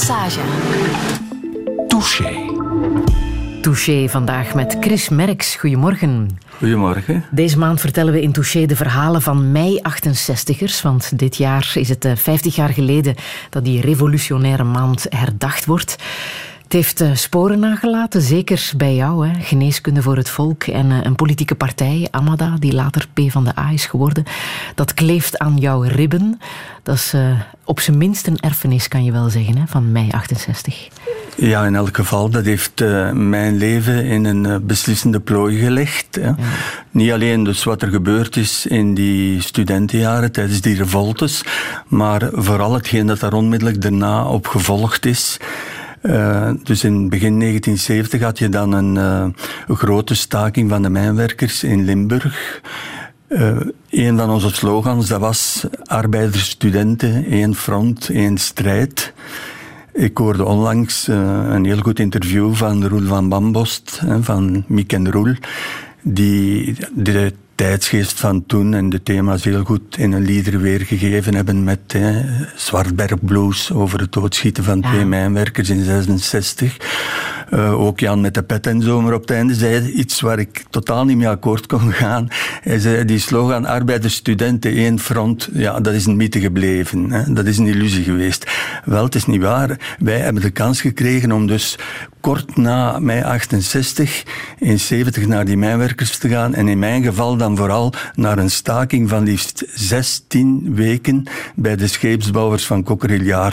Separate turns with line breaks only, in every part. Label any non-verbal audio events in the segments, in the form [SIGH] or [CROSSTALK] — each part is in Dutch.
Passage.
Touché.
Touché vandaag met Chris Merks. Goedemorgen.
Goedemorgen.
Deze maand vertellen we in Touché de verhalen van mei-68ers. Want dit jaar is het 50 eh, jaar geleden dat die revolutionaire maand herdacht wordt. Het heeft eh, sporen nagelaten, zeker bij jou. Hè? Geneeskunde voor het volk en eh, een politieke partij, Amada, die later P van de A is geworden. Dat kleeft aan jouw ribben. Dat is op zijn minst een erfenis, kan je wel zeggen, hè, van mei 68.
Ja, in elk geval. Dat heeft mijn leven in een beslissende plooi gelegd. Ja. Niet alleen dus wat er gebeurd is in die studentenjaren tijdens die revoltes, maar vooral hetgeen dat daar onmiddellijk daarna op gevolgd is. Uh, dus in begin 1970 had je dan een, een grote staking van de mijnwerkers in Limburg. Uh, een van onze slogans dat was arbeiders, studenten, één front, één strijd. Ik hoorde onlangs een heel goed interview van Roel van Bambost, van Miek en Roel, die tijdsgeest van toen en de thema's heel goed in een lieder weergegeven hebben met Zwartberg Blues over het doodschieten van twee mijnwerkers in 66. Uh, ook Jan met de pet en zomer op het einde zei iets waar ik totaal niet mee akkoord kon [LAUGHS] gaan. Hij zei, die slogan arbeiders, studenten, één front, ja, dat is een mythe gebleven. Hè. Dat is een illusie geweest. Wel, het is niet waar. Wij hebben de kans gekregen om dus kort na mei 68 in 70 naar die mijnwerkers te gaan. En in mijn geval dan vooral naar een staking van liefst 16 weken bij de scheepsbouwers van Cockerill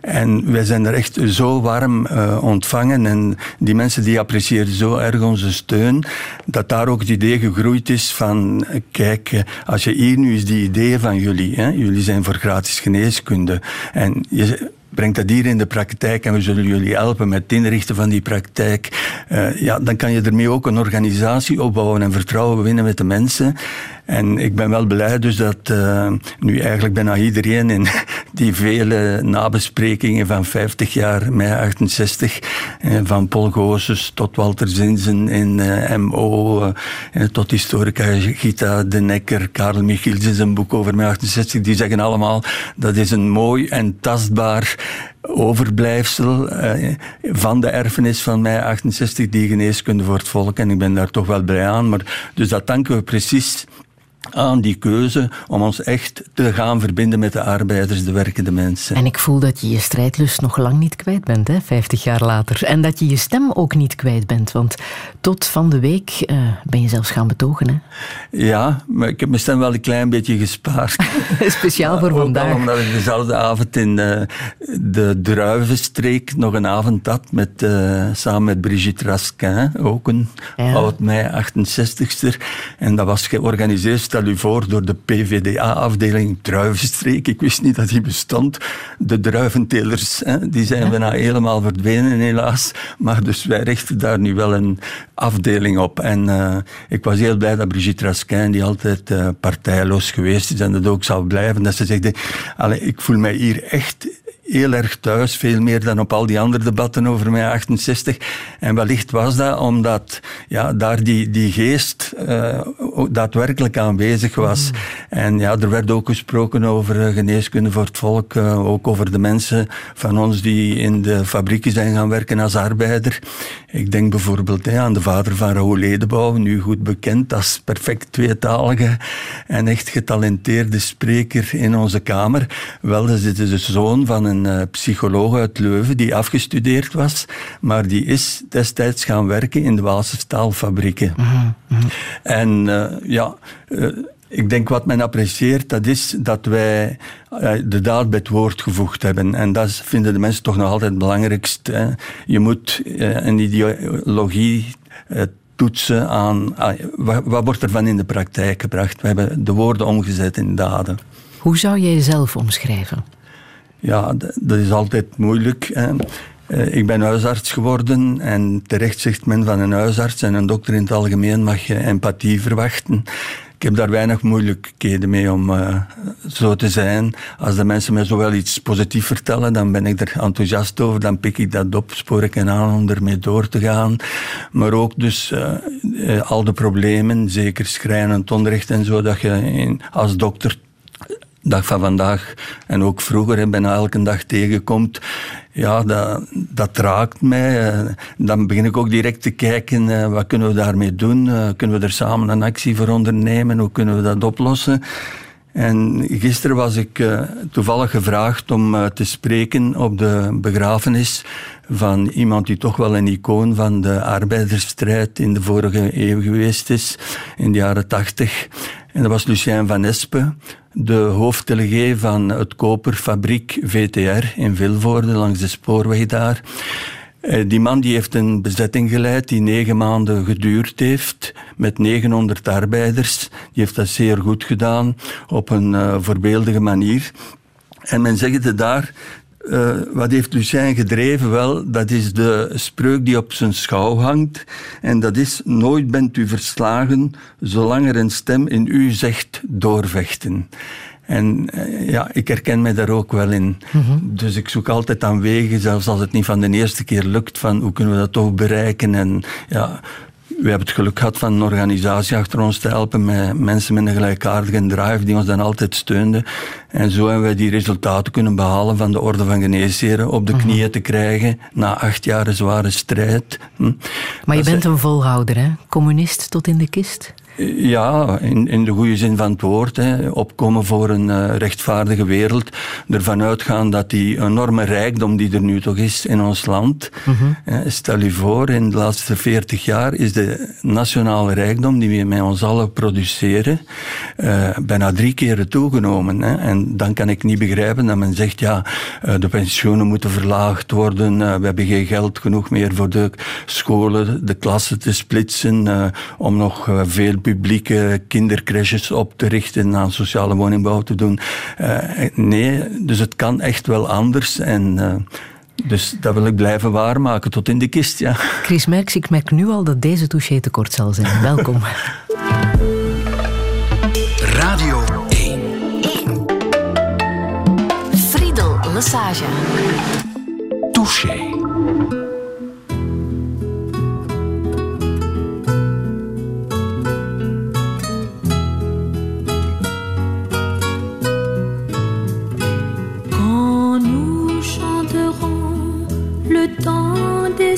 En wij zijn er echt zo warm uh, ontvangen. En die mensen die appreciëren zo erg onze steun, dat daar ook het idee gegroeid is van, kijk, als je hier nu eens die ideeën van jullie, hè, jullie zijn voor gratis geneeskunde, en je brengt dat hier in de praktijk en we zullen jullie helpen met het inrichten van die praktijk. Uh, ja, dan kan je ermee ook een organisatie opbouwen en vertrouwen winnen met de mensen. En ik ben wel blij dus dat uh, nu eigenlijk bijna iedereen in [LAUGHS] die vele nabesprekingen van 50 jaar, mei 68, eh, van Paul Goossens tot Walter Zinzen in uh, MO, tot historica Gita de Nekker, Karel Michiels in zijn boek over mei 68, die zeggen allemaal dat is een mooi en tastbaar overblijfsel van de erfenis van mei 68, die geneeskunde voor het volk. En ik ben daar toch wel blij aan. Maar, dus dat danken we precies aan die keuze om ons echt te gaan verbinden met de arbeiders, de werkende mensen.
En ik voel dat je je strijdlust nog lang niet kwijt bent, hè, 50 jaar later. En dat je je stem ook niet kwijt bent, want tot van de week uh, ben je zelfs gaan betogen. Hè?
Ja, maar ik heb mijn stem wel een klein beetje gespaard. [LAUGHS]
Speciaal voor vandaag.
Omdat ik dezelfde avond in uh, de Druivenstreek nog een avond had, met, uh, samen met Brigitte Raskin, ook een ja. oud mei 68ste. En dat was georganiseerd stel u voor, door de PVDA-afdeling Druivenstreek. Ik wist niet dat die bestond. De druiventelers, hè, die zijn bijna helemaal verdwenen helaas. Maar dus wij richten daar nu wel een afdeling op. En uh, ik was heel blij dat Brigitte Raskin, die altijd uh, partijloos geweest is en dat ook zal blijven, dat ze zegt, allee, ik voel mij hier echt heel erg thuis, veel meer dan op al die andere debatten over mij 68. En wellicht was dat omdat ja, daar die, die geest uh, daadwerkelijk aanwezig was. Mm. En ja, er werd ook gesproken over uh, geneeskunde voor het volk, uh, ook over de mensen van ons die in de fabrieken zijn gaan werken als arbeider. Ik denk bijvoorbeeld hè, aan de vader van Raoul Ledebouw, nu goed bekend als perfect tweetalige en echt getalenteerde spreker in onze kamer. Wel, dat is de zoon van een een uh, psycholoog uit Leuven die afgestudeerd was, maar die is destijds gaan werken in de Waalse staalfabrieken. Mm -hmm. En uh, ja, uh, ik denk wat men apprecieert, dat is dat wij de daad bij het woord gevoegd hebben. En dat vinden de mensen toch nog altijd het belangrijkst. Hè. Je moet een ideologie toetsen aan wat, wat wordt er van in de praktijk gebracht. We hebben de woorden omgezet in daden.
Hoe zou jij jezelf omschrijven?
Ja, dat is altijd moeilijk. Eh, ik ben huisarts geworden en terecht zegt men van een huisarts en een dokter in het algemeen mag je empathie verwachten. Ik heb daar weinig moeilijkheden mee om uh, zo te zijn. Als de mensen mij zowel iets positiefs vertellen, dan ben ik er enthousiast over. Dan pik ik dat op, spoor ik hen aan om ermee door te gaan. Maar ook dus uh, al de problemen, zeker schrijnend onrecht en zo, dat je in, als dokter dag van vandaag en ook vroeger bijna elke dag tegenkomt, ja, dat, dat raakt mij. Eh, dan begin ik ook direct te kijken, uh, wat kunnen we daarmee doen? Uh, kunnen we er samen een actie voor ondernemen? Hoe kunnen we dat oplossen? En gisteren was ik toevallig gevraagd om te spreken op de begrafenis van iemand die toch wel een icoon van de arbeidersstrijd in de vorige eeuw geweest is, in de jaren tachtig. En dat was Lucien van Espen, de hoofddelegé van het koperfabriek VTR in Vilvoorde, langs de spoorweg daar. Eh, die man die heeft een bezetting geleid die negen maanden geduurd heeft, met 900 arbeiders. Die heeft dat zeer goed gedaan, op een uh, voorbeeldige manier. En men zegt daar, uh, wat heeft Lucien gedreven? Wel, dat is de spreuk die op zijn schouw hangt. En dat is, nooit bent u verslagen, zolang er een stem in u zegt doorvechten. En uh, ja, ik herken mij daar ook wel in. Mm -hmm. Dus ik zoek altijd aan wegen, zelfs als het niet van de eerste keer lukt, van hoe kunnen we dat toch bereiken. En ja, we hebben het geluk gehad van een organisatie achter ons te helpen met mensen met een gelijkaardige drive die ons dan altijd steunden. En zo hebben wij die resultaten kunnen behalen van de Orde van Geneesheren op de mm -hmm. knieën te krijgen na acht jaar zware strijd. Hm.
Maar je bent een volhouder, hè? Communist tot in de kist?
Ja, in, in de goede zin van het woord. Hè. Opkomen voor een uh, rechtvaardige wereld. Ervan uitgaan dat die enorme rijkdom die er nu toch is in ons land. Mm -hmm. uh, stel je voor, in de laatste veertig jaar is de nationale rijkdom die we met ons allen produceren uh, bijna drie keren toegenomen. Hè. En dan kan ik niet begrijpen dat men zegt, ja, de pensioenen moeten verlaagd worden. we hebben geen geld genoeg meer voor de scholen, de klassen te splitsen. om nog veel publieke kindercrashes op te richten, aan sociale woningbouw te doen. Uh, nee, dus het kan echt wel anders. En uh, dus dat wil ik blijven waarmaken tot in de kist, ja.
Chris Merks, ik merk nu al dat deze touché te kort zal zijn. [LAUGHS] Welkom.
Radio 1.
1. Friedel Lesage.
Touché.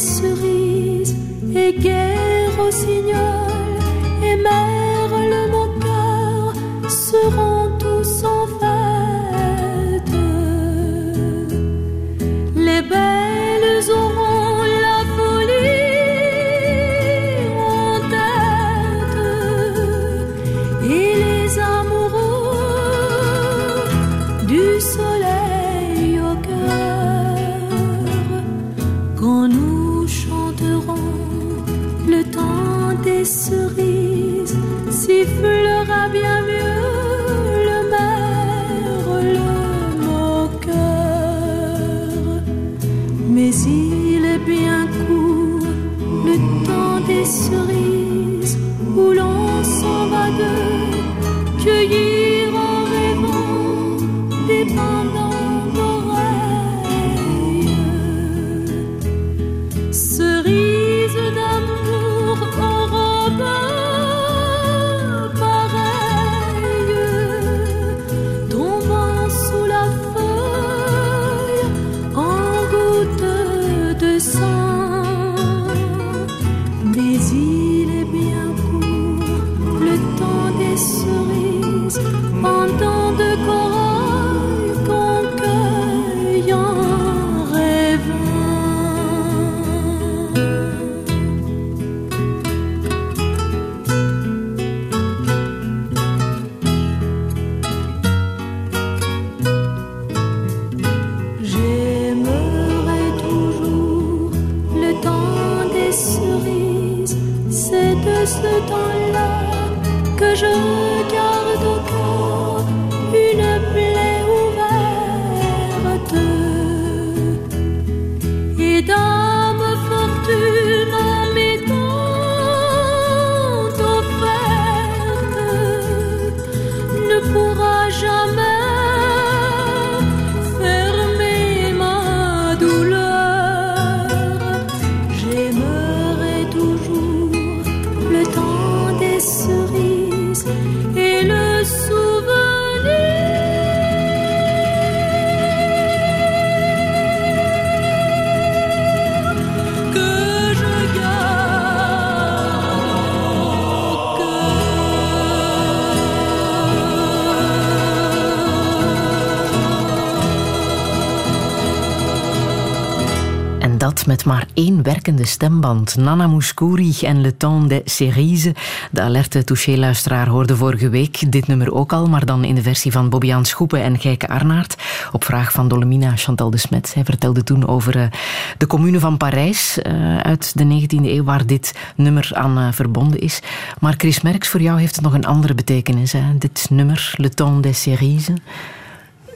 cerises et gais rossignols et merle mon cœur
seront met maar één werkende stemband. Nana Mouskouri en Le Temps des Cerises. De alerte touché-luisteraar hoorde vorige week dit nummer ook al, maar dan in de versie van Bobbiaan Schoepen en Geike Arnaert. Op vraag van Dolomina Chantal de Smet. Hij vertelde toen over uh, de commune van Parijs uh, uit de 19e eeuw, waar dit nummer aan uh, verbonden is. Maar Chris Merks, voor jou heeft het nog een andere betekenis, hè? dit nummer, Le Temps des Cerises.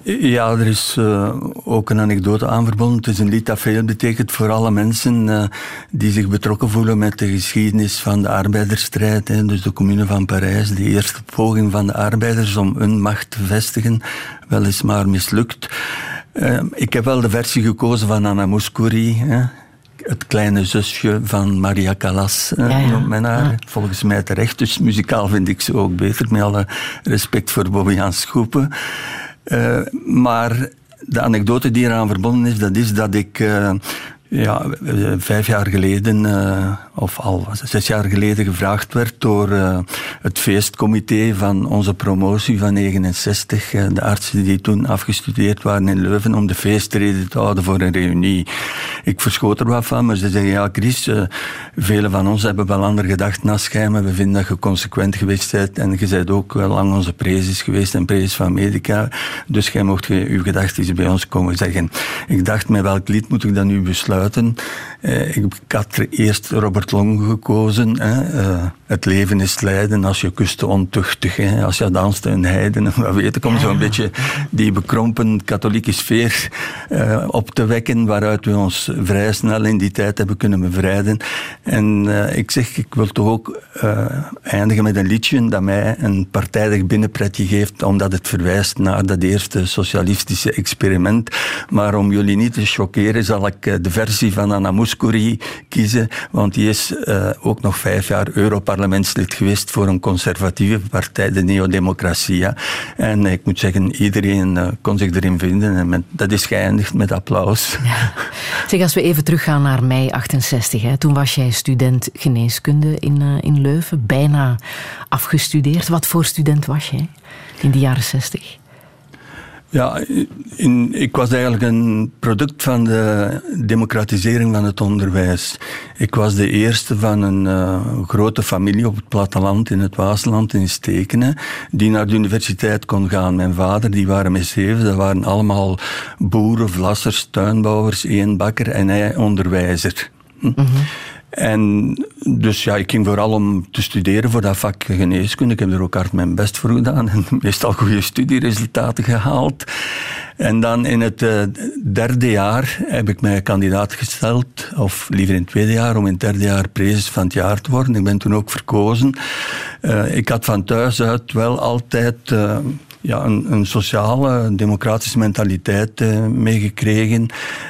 Ja, er is uh, ook een anekdote aan verbonden. Het is een lied dat veel betekent voor alle mensen uh, die zich betrokken voelen met de geschiedenis van de arbeidersstrijd. Hè. Dus de Commune van Parijs, de eerste poging van de arbeiders om hun macht te vestigen, weliswaar mislukt. Uh, ik heb wel de versie gekozen van Anna Mouskouri. Hè. Het kleine zusje van Maria Callas, ja, ja. noemt men haar. Ja. Volgens mij terecht. Dus muzikaal vind ik ze ook beter. Met alle respect voor Bobby Schoepen. Uh, maar de anekdote die eraan verbonden is, dat is dat ik uh, ja, vijf jaar geleden, uh, of al zes jaar geleden, gevraagd werd door uh, het feestcomité van onze promotie van 69, uh, de artsen die toen afgestudeerd waren in Leuven, om de feestreden te houden voor een reunie. Ik verschoot er wat van, maar ze zeggen, ja Chris, velen van ons hebben wel ander gedacht na schijmen. We vinden dat je consequent geweest bent en je bent ook lang onze prezes geweest en prezes van Medica. Dus jij mocht je uw gedachten bij ons komen zeggen. Ik dacht, met welk lied moet ik dan nu besluiten? Uh, ik had eerst Robert Long gekozen. Hè. Uh, het leven is lijden als je kuste ontuchtig. Hè. Als je danste een heiden. [LAUGHS] Wat weet ik, om zo'n beetje die bekrompen katholieke sfeer uh, op te wekken. Waaruit we ons vrij snel in die tijd hebben kunnen bevrijden. En ik zeg, ik wil toch ook eindigen met een liedje dat mij een partijdig binnenpretje geeft. Omdat het verwijst naar dat eerste socialistische experiment. Maar om jullie niet te choqueren zal ik de versie versie van Anna Mouskouri kiezen, want die is uh, ook nog vijf jaar Europarlementslid geweest voor een conservatieve partij, de Neodemocratia. En ik moet zeggen, iedereen uh, kon zich erin vinden en dat is geëindigd met applaus. Ja.
Zeg, als we even teruggaan naar mei 68, hè, toen was jij student geneeskunde in, uh, in Leuven, bijna afgestudeerd. Wat voor student was jij in de jaren 60?
Ja, in, ik was eigenlijk een product van de democratisering van het onderwijs. Ik was de eerste van een uh, grote familie op het platteland in het Waasland in Stekenen, die naar de universiteit kon gaan. Mijn vader, die waren met zeven, dat waren allemaal boeren, vlassers, tuinbouwers, één bakker en hij onderwijzer. Hm? -hmm. En dus ja, ik ging vooral om te studeren voor dat vak geneeskunde. Ik heb er ook hard mijn best voor gedaan en [LAUGHS] meestal goede studieresultaten gehaald. En dan in het uh, derde jaar heb ik mij kandidaat gesteld, of liever in het tweede jaar, om in het derde jaar prezes van het jaar te worden. Ik ben toen ook verkozen. Uh, ik had van thuis uit wel altijd uh, ja, een, sociale, democratische mentaliteit uh, meegekregen.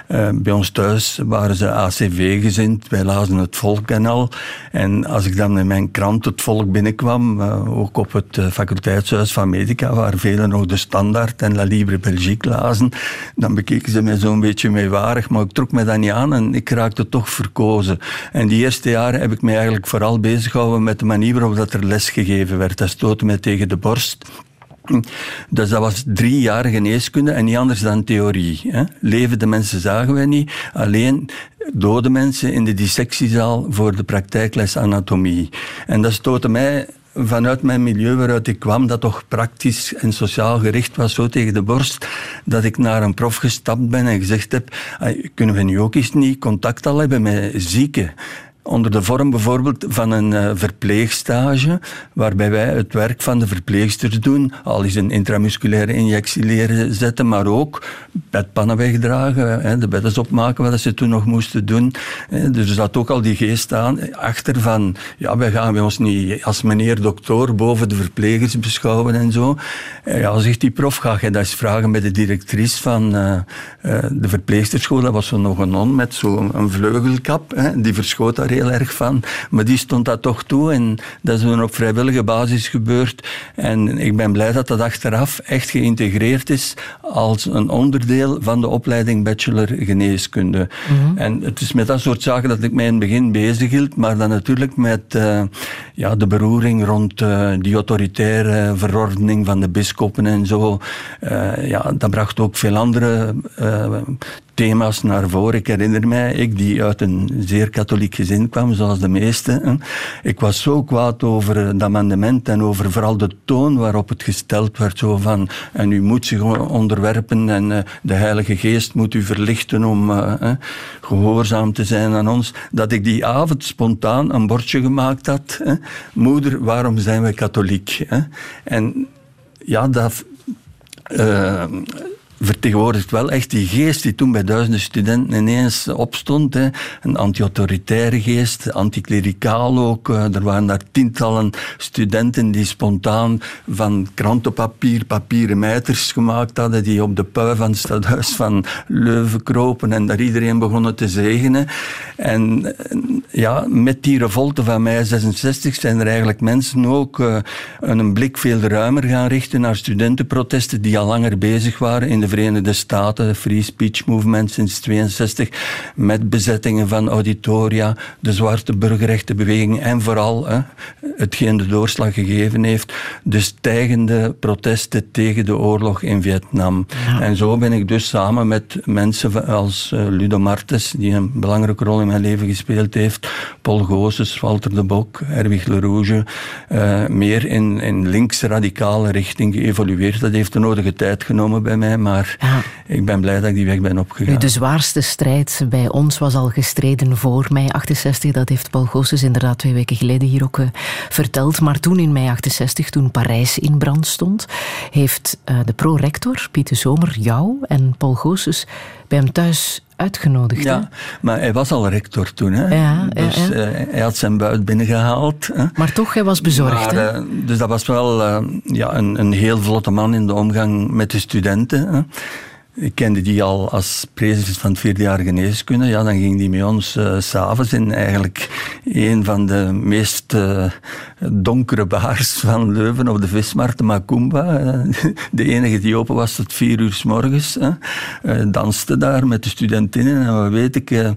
Uh, bij ons thuis waren ze ACV-gezind, wij lazen het volk en al. En als ik dan in mijn krant het volk binnenkwam, uh, ook op het faculteitshuis van Medica, waar velen nog de Standaard en La Libre Belgique lazen, dan bekeken ze mij zo'n beetje meewarig, maar ik trok me dat niet aan en ik raakte toch verkozen. En die eerste jaren heb ik me eigenlijk vooral bezig gehouden met de manier waarop dat er les gegeven werd. Dat stootte mij tegen de borst. Dus dat was drie jaar geneeskunde en niet anders dan theorie. Hè. Levende mensen zagen wij niet, alleen dode mensen in de dissectiezaal voor de praktijkles anatomie. En dat stootte mij vanuit mijn milieu waaruit ik kwam, dat toch praktisch en sociaal gericht was, zo tegen de borst, dat ik naar een prof gestapt ben en gezegd heb, kunnen we nu ook eens niet contact al hebben met zieken? Onder de vorm bijvoorbeeld van een uh, verpleegstage, waarbij wij het werk van de verpleegsters doen, al is een intramusculaire injectie leren zetten, maar ook bedpannen wegdragen, hè, de bedden opmaken, wat ze toen nog moesten doen. Hè. Dus er zat ook al die geest aan, achter van, ja, wij gaan bij ons niet als meneer dokter boven de verplegers beschouwen en zo. En ja, zegt die prof, ga je dat eens vragen bij de directrice van uh, de verpleegsterschool, dat was zo nog een non met zo'n vleugelkap, hè, die verschoot daar heel erg van. Maar die stond dat toch toe en dat is dan op vrijwillige basis gebeurd. En ik ben blij dat dat achteraf echt geïntegreerd is als een onderdeel van de opleiding bachelor geneeskunde. Mm -hmm. En het is met dat soort zaken dat ik mij in het begin bezig hield, maar dan natuurlijk met uh, ja, de beroering rond uh, die autoritaire verordening van de biskoppen en zo. Uh, ja, dat bracht ook veel andere thema's naar voren. Ik herinner mij, ik die uit een zeer katholiek gezin kwam, zoals de meesten. Ik was zo kwaad over het amendement en over vooral de toon waarop het gesteld werd. Zo van, en u moet zich onderwerpen en uh, de Heilige Geest moet u verlichten om uh, gehoorzaam te zijn aan ons. Dat ik die avond spontaan een bordje gemaakt had. Moeder, waarom zijn we katholiek? En ja, dat... Uh, vertegenwoordigt wel echt die geest die toen bij duizenden studenten ineens opstond. Hè. Een anti-autoritaire geest, anticlericaal ook. Eh, er waren daar tientallen studenten die spontaan van krantenpapier papieren mijters gemaakt hadden, die op de pui van het stadhuis van Leuven kropen en daar iedereen begonnen te zegenen. En eh, ja, met die revolte van mei 66 zijn er eigenlijk mensen ook uh, een blik veel ruimer gaan richten naar studentenprotesten die al langer bezig waren in de Verenigde Staten, Free Speech Movement sinds 62, met bezettingen van auditoria, de zwarte burgerrechtenbeweging en vooral hè, hetgeen de doorslag gegeven heeft, de stijgende protesten tegen de oorlog in Vietnam. En zo ben ik dus samen met mensen als uh, Ludo Martes, die een belangrijke rol in mijn leven gespeeld heeft, Paul Goossens, Walter de Bok, Erwig Lerouge, uh, meer in, in links-radicale richting geëvolueerd. Dat heeft de nodige tijd genomen bij mij, maar ja. ik ben blij dat ik die weg ben opgegaan.
De zwaarste strijd bij ons was al gestreden voor mei 68. Dat heeft Paul Goossens inderdaad twee weken geleden hier ook uh, verteld. Maar toen in mei 68, toen Parijs in brand stond, heeft uh, de pro-rector Pieter Zomer jou en Paul Goossens bij hem thuis uitgenodigd.
Ja, maar hij was al rector toen. Hè? Ja, dus ja, ja. Uh, hij had zijn buit binnengehaald. Hè?
Maar toch, hij was bezorgd. Maar,
uh, dus dat was wel uh, ja, een, een heel vlotte man in de omgang met de studenten. Hè? Ik kende die al als president van het vierde jaar geneeskunde. Ja, dan ging die met ons uh, s'avonds in eigenlijk een van de meest uh, donkere baars van Leuven op de vismarkt, de Macumba. Uh, [LAUGHS] de enige die open was tot vier uur s morgens. danste daar met de studentinnen. En wat weet ik,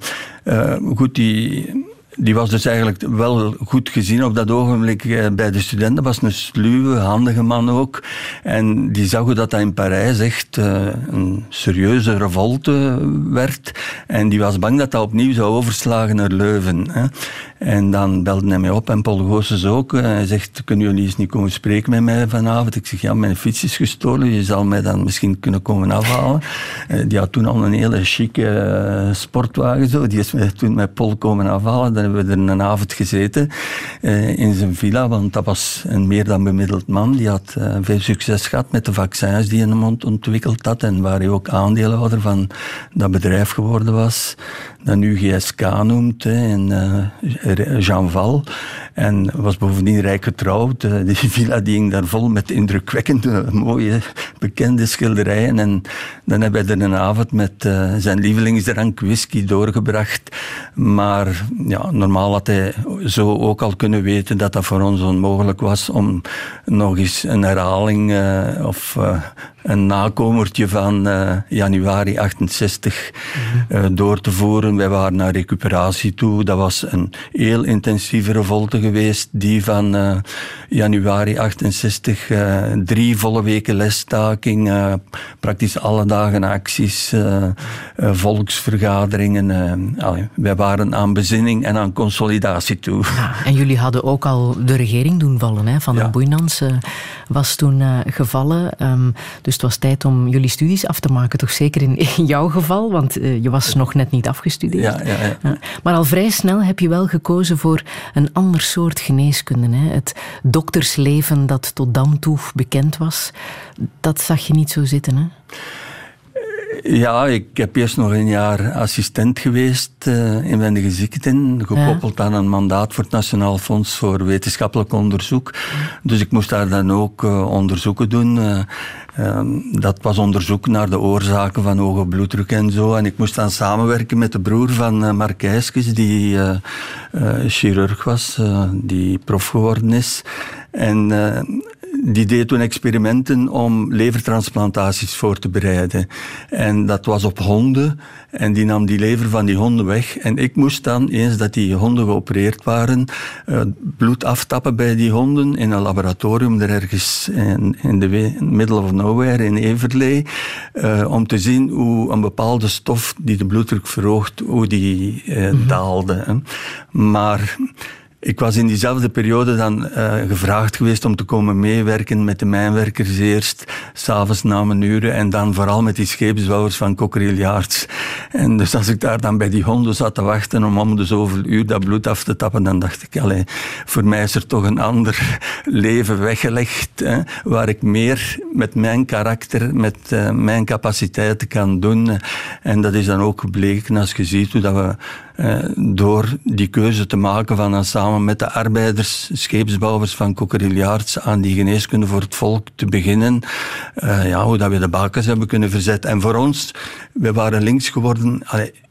goed, die die was dus eigenlijk wel goed gezien op dat ogenblik eh, bij de studenten. Dat was een sluwe, handige man ook. En die zag hoe dat in Parijs echt uh, een serieuze revolte werd. En die was bang dat dat opnieuw zou overslagen naar Leuven. En dan belde hij mij op en Paul Goossens ook. Eh, hij zegt, kunnen jullie eens niet komen spreken met mij vanavond? Ik zeg, ja, mijn fiets is gestolen. Je zal mij dan misschien kunnen komen afhalen. Die had toen al een hele chique sportwagen. Zo. Die is toen met Paul komen afhalen hebben we er een avond gezeten in zijn villa, want dat was een meer dan bemiddeld man. Die had veel succes gehad met de vaccins die hij in ontwikkeld had en waar hij ook aandeelhouder van dat bedrijf geworden was dat nu GSK noemt, en Jean Val. En was bovendien rijk getrouwd. Uh, die [LAUGHS] villa die ging daar vol met indrukwekkende, [LAUGHS] mooie, bekende schilderijen. En dan hebben we er een avond met uh, zijn lievelingsdrank whisky doorgebracht. Maar ja, normaal had hij zo ook al kunnen weten dat dat voor ons onmogelijk was om nog eens een herhaling uh, of een nakomertje van uh, januari 68 uh, door te voeren. Wij waren naar recuperatie toe. Dat was een heel intensieve revolte geweest, die van uh, januari 68. drie volle weken lesstaking, praktisch alle dagen acties, volksvergaderingen. Wij waren aan bezinning en aan consolidatie toe.
Ja, en jullie hadden ook al de regering doen vallen. Hè? Van ja. Boeinans was toen gevallen. Um, dus het was tijd om jullie studies af te maken, toch zeker in, in jouw geval, want uh, je was nog net niet afgestudeerd.
Ja, ja, ja. ja,
Maar al vrij snel heb je wel gekozen voor een ander soort geneeskunde. Hè? Het doktersleven dat tot dan toe bekend was, dat zag je niet zo zitten, hè?
Ja, ik heb eerst nog een jaar assistent geweest uh, in wendige ziekten, gekoppeld ja. aan een mandaat voor het Nationaal Fonds voor Wetenschappelijk Onderzoek. Dus ik moest daar dan ook uh, onderzoeken doen. Uh, dat was onderzoek naar de oorzaken van hoge bloeddruk en zo. En ik moest dan samenwerken met de broer van Mark Eiskes, die chirurg was, die prof geworden is. En die deed toen experimenten om levertransplantaties voor te bereiden. En dat was op honden. En die nam die lever van die honden weg. En ik moest dan, eens dat die honden geopereerd waren, uh, bloed aftappen bij die honden in een laboratorium er ergens in, in de middle of nowhere in Everley. Uh, om te zien hoe een bepaalde stof die de bloeddruk verhoogt, hoe die uh, daalde. Hè. Maar ik was in diezelfde periode dan uh, gevraagd geweest om te komen meewerken met de mijnwerkers eerst, s'avonds na mijn uren, en dan vooral met die scheepsbouwers van Cockerill En dus als ik daar dan bij die honden zat te wachten om om de zoveel uur dat bloed af te tappen, dan dacht ik, allee, voor mij is er toch een ander [LAUGHS] leven weggelegd, hè, waar ik meer met mijn karakter, met uh, mijn capaciteiten kan doen. En dat is dan ook gebleken als je ziet hoe dat we uh, door die keuze te maken van dan samen met de arbeiders, scheepsbouwers van Cockerill aan die geneeskunde voor het volk te beginnen. Uh, ja, hoe dat we de bakens hebben kunnen verzetten. En voor ons, we waren links geworden.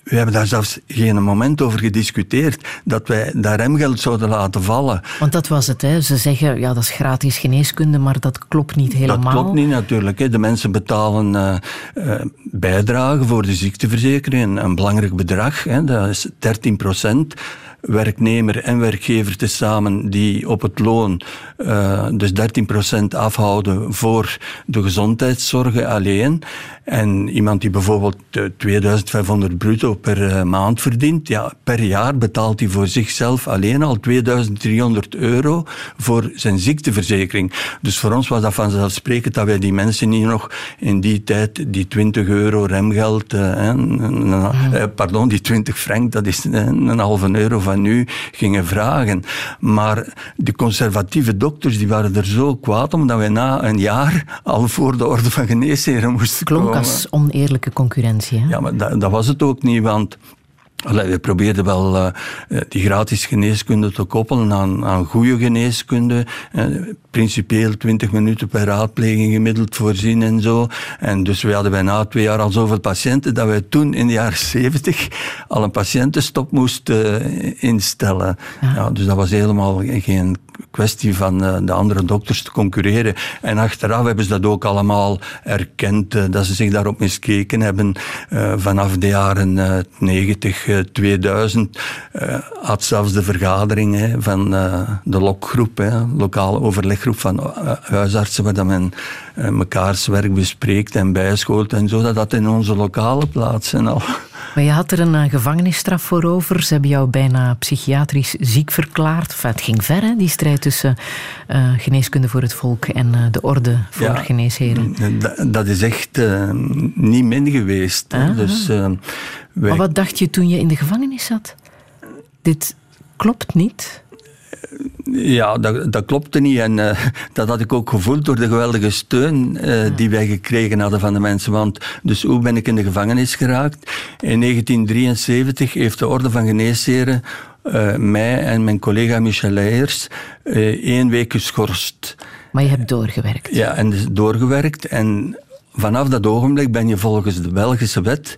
We hebben daar zelfs geen moment over gediscuteerd dat wij dat remgeld zouden laten vallen.
Want dat was het. Hè. Ze zeggen, ja, dat is gratis geneeskunde, maar dat klopt niet helemaal.
Dat klopt niet natuurlijk. Hè. De mensen betalen uh, uh, bijdragen voor de ziekteverzekering, een belangrijk bedrag. Hè. Dat is 13 procent werknemer en werkgever tezamen die op het loon uh, dus 13% afhouden voor de gezondheidszorgen alleen. En iemand die bijvoorbeeld 2500 bruto per uh, maand verdient, ja, per jaar betaalt hij voor zichzelf alleen al 2300 euro voor zijn ziekteverzekering. Dus voor ons was dat vanzelfsprekend dat wij die mensen niet nog in die tijd die 20 euro remgeld, pardon, die 20 frank, dat is een halve euro van nu, gingen vragen. Maar de conservatieve dokters die waren er zo kwaad omdat wij na een jaar al voor de orde van geneesheren moesten
Klonk
komen.
als oneerlijke concurrentie. Hè?
Ja, maar dat, dat was het ook niet, want Allee, we probeerden wel uh, die gratis geneeskunde te koppelen aan, aan goede geneeskunde. Uh, principieel 20 minuten per raadpleging gemiddeld voorzien en zo. En dus we hadden bijna twee jaar al zoveel patiënten dat wij toen in de jaren 70 al een patiëntenstop moesten instellen. Ja. ja. dus dat was helemaal geen kwestie van de andere dokters te concurreren. En achteraf hebben ze dat ook allemaal erkend, dat ze zich daarop miskeken hebben vanaf de jaren 90 2000 uh, had zelfs de vergadering van de lokgroep, lokale overleggroep van huisartsen, waar dat men mekaars werk bespreekt en bijschoolt en zo, dat dat in onze lokale plaatsen al.
Maar je had er een gevangenisstraf voor over. Ze hebben jou bijna psychiatrisch ziek verklaard. Enfin, het ging ver, hè, die strijd tussen uh, geneeskunde voor het volk en uh, de orde voor ja, geneesheren.
Dat is echt uh, niet min geweest.
Ah.
Dus,
wij... Maar wat dacht je toen je in de gevangenis zat? Dit klopt niet.
Ja, dat, dat klopte niet. En uh, dat had ik ook gevoeld door de geweldige steun uh, ja. die wij gekregen hadden van de mensen. Want dus hoe ben ik in de gevangenis geraakt? In 1973 heeft de Orde van Geneesheren uh, mij en mijn collega Michel Leijers één week geschorst.
Maar je hebt doorgewerkt.
Ja, en dus doorgewerkt. En vanaf dat ogenblik ben je volgens de Belgische wet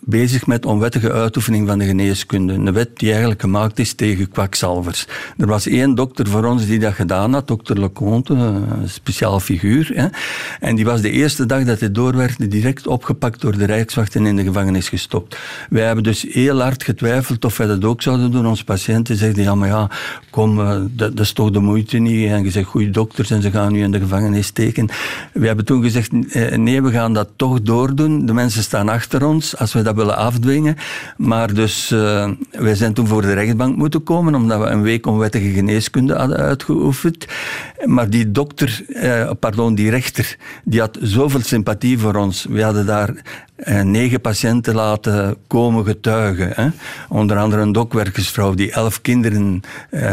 bezig met onwettige uitoefening van de geneeskunde. Een wet die eigenlijk gemaakt is tegen kwakzalvers. Er was één dokter voor ons die dat gedaan had, dokter Leconte, een speciaal figuur. Hè. En die was de eerste dag dat hij doorwerkte direct opgepakt door de Rijkswacht en in de gevangenis gestopt. Wij hebben dus heel hard getwijfeld of wij dat ook zouden doen. Onze patiënten zeiden, ja maar ja, kom, dat, dat is toch de moeite niet. En gezegd, goede dokters en ze gaan nu in de gevangenis steken. We hebben toen gezegd, nee, we gaan dat toch doordoen. De mensen staan achter ons. Als we dat willen afdwingen. Maar dus, uh, wij zijn toen voor de rechtbank moeten komen, omdat we een week onwettige geneeskunde hadden uitgeoefend. Maar die dokter, uh, pardon, die rechter, die had zoveel sympathie voor ons. We hadden daar negen patiënten laten komen getuigen. Hè. Onder andere een dokwerkersvrouw die elf kinderen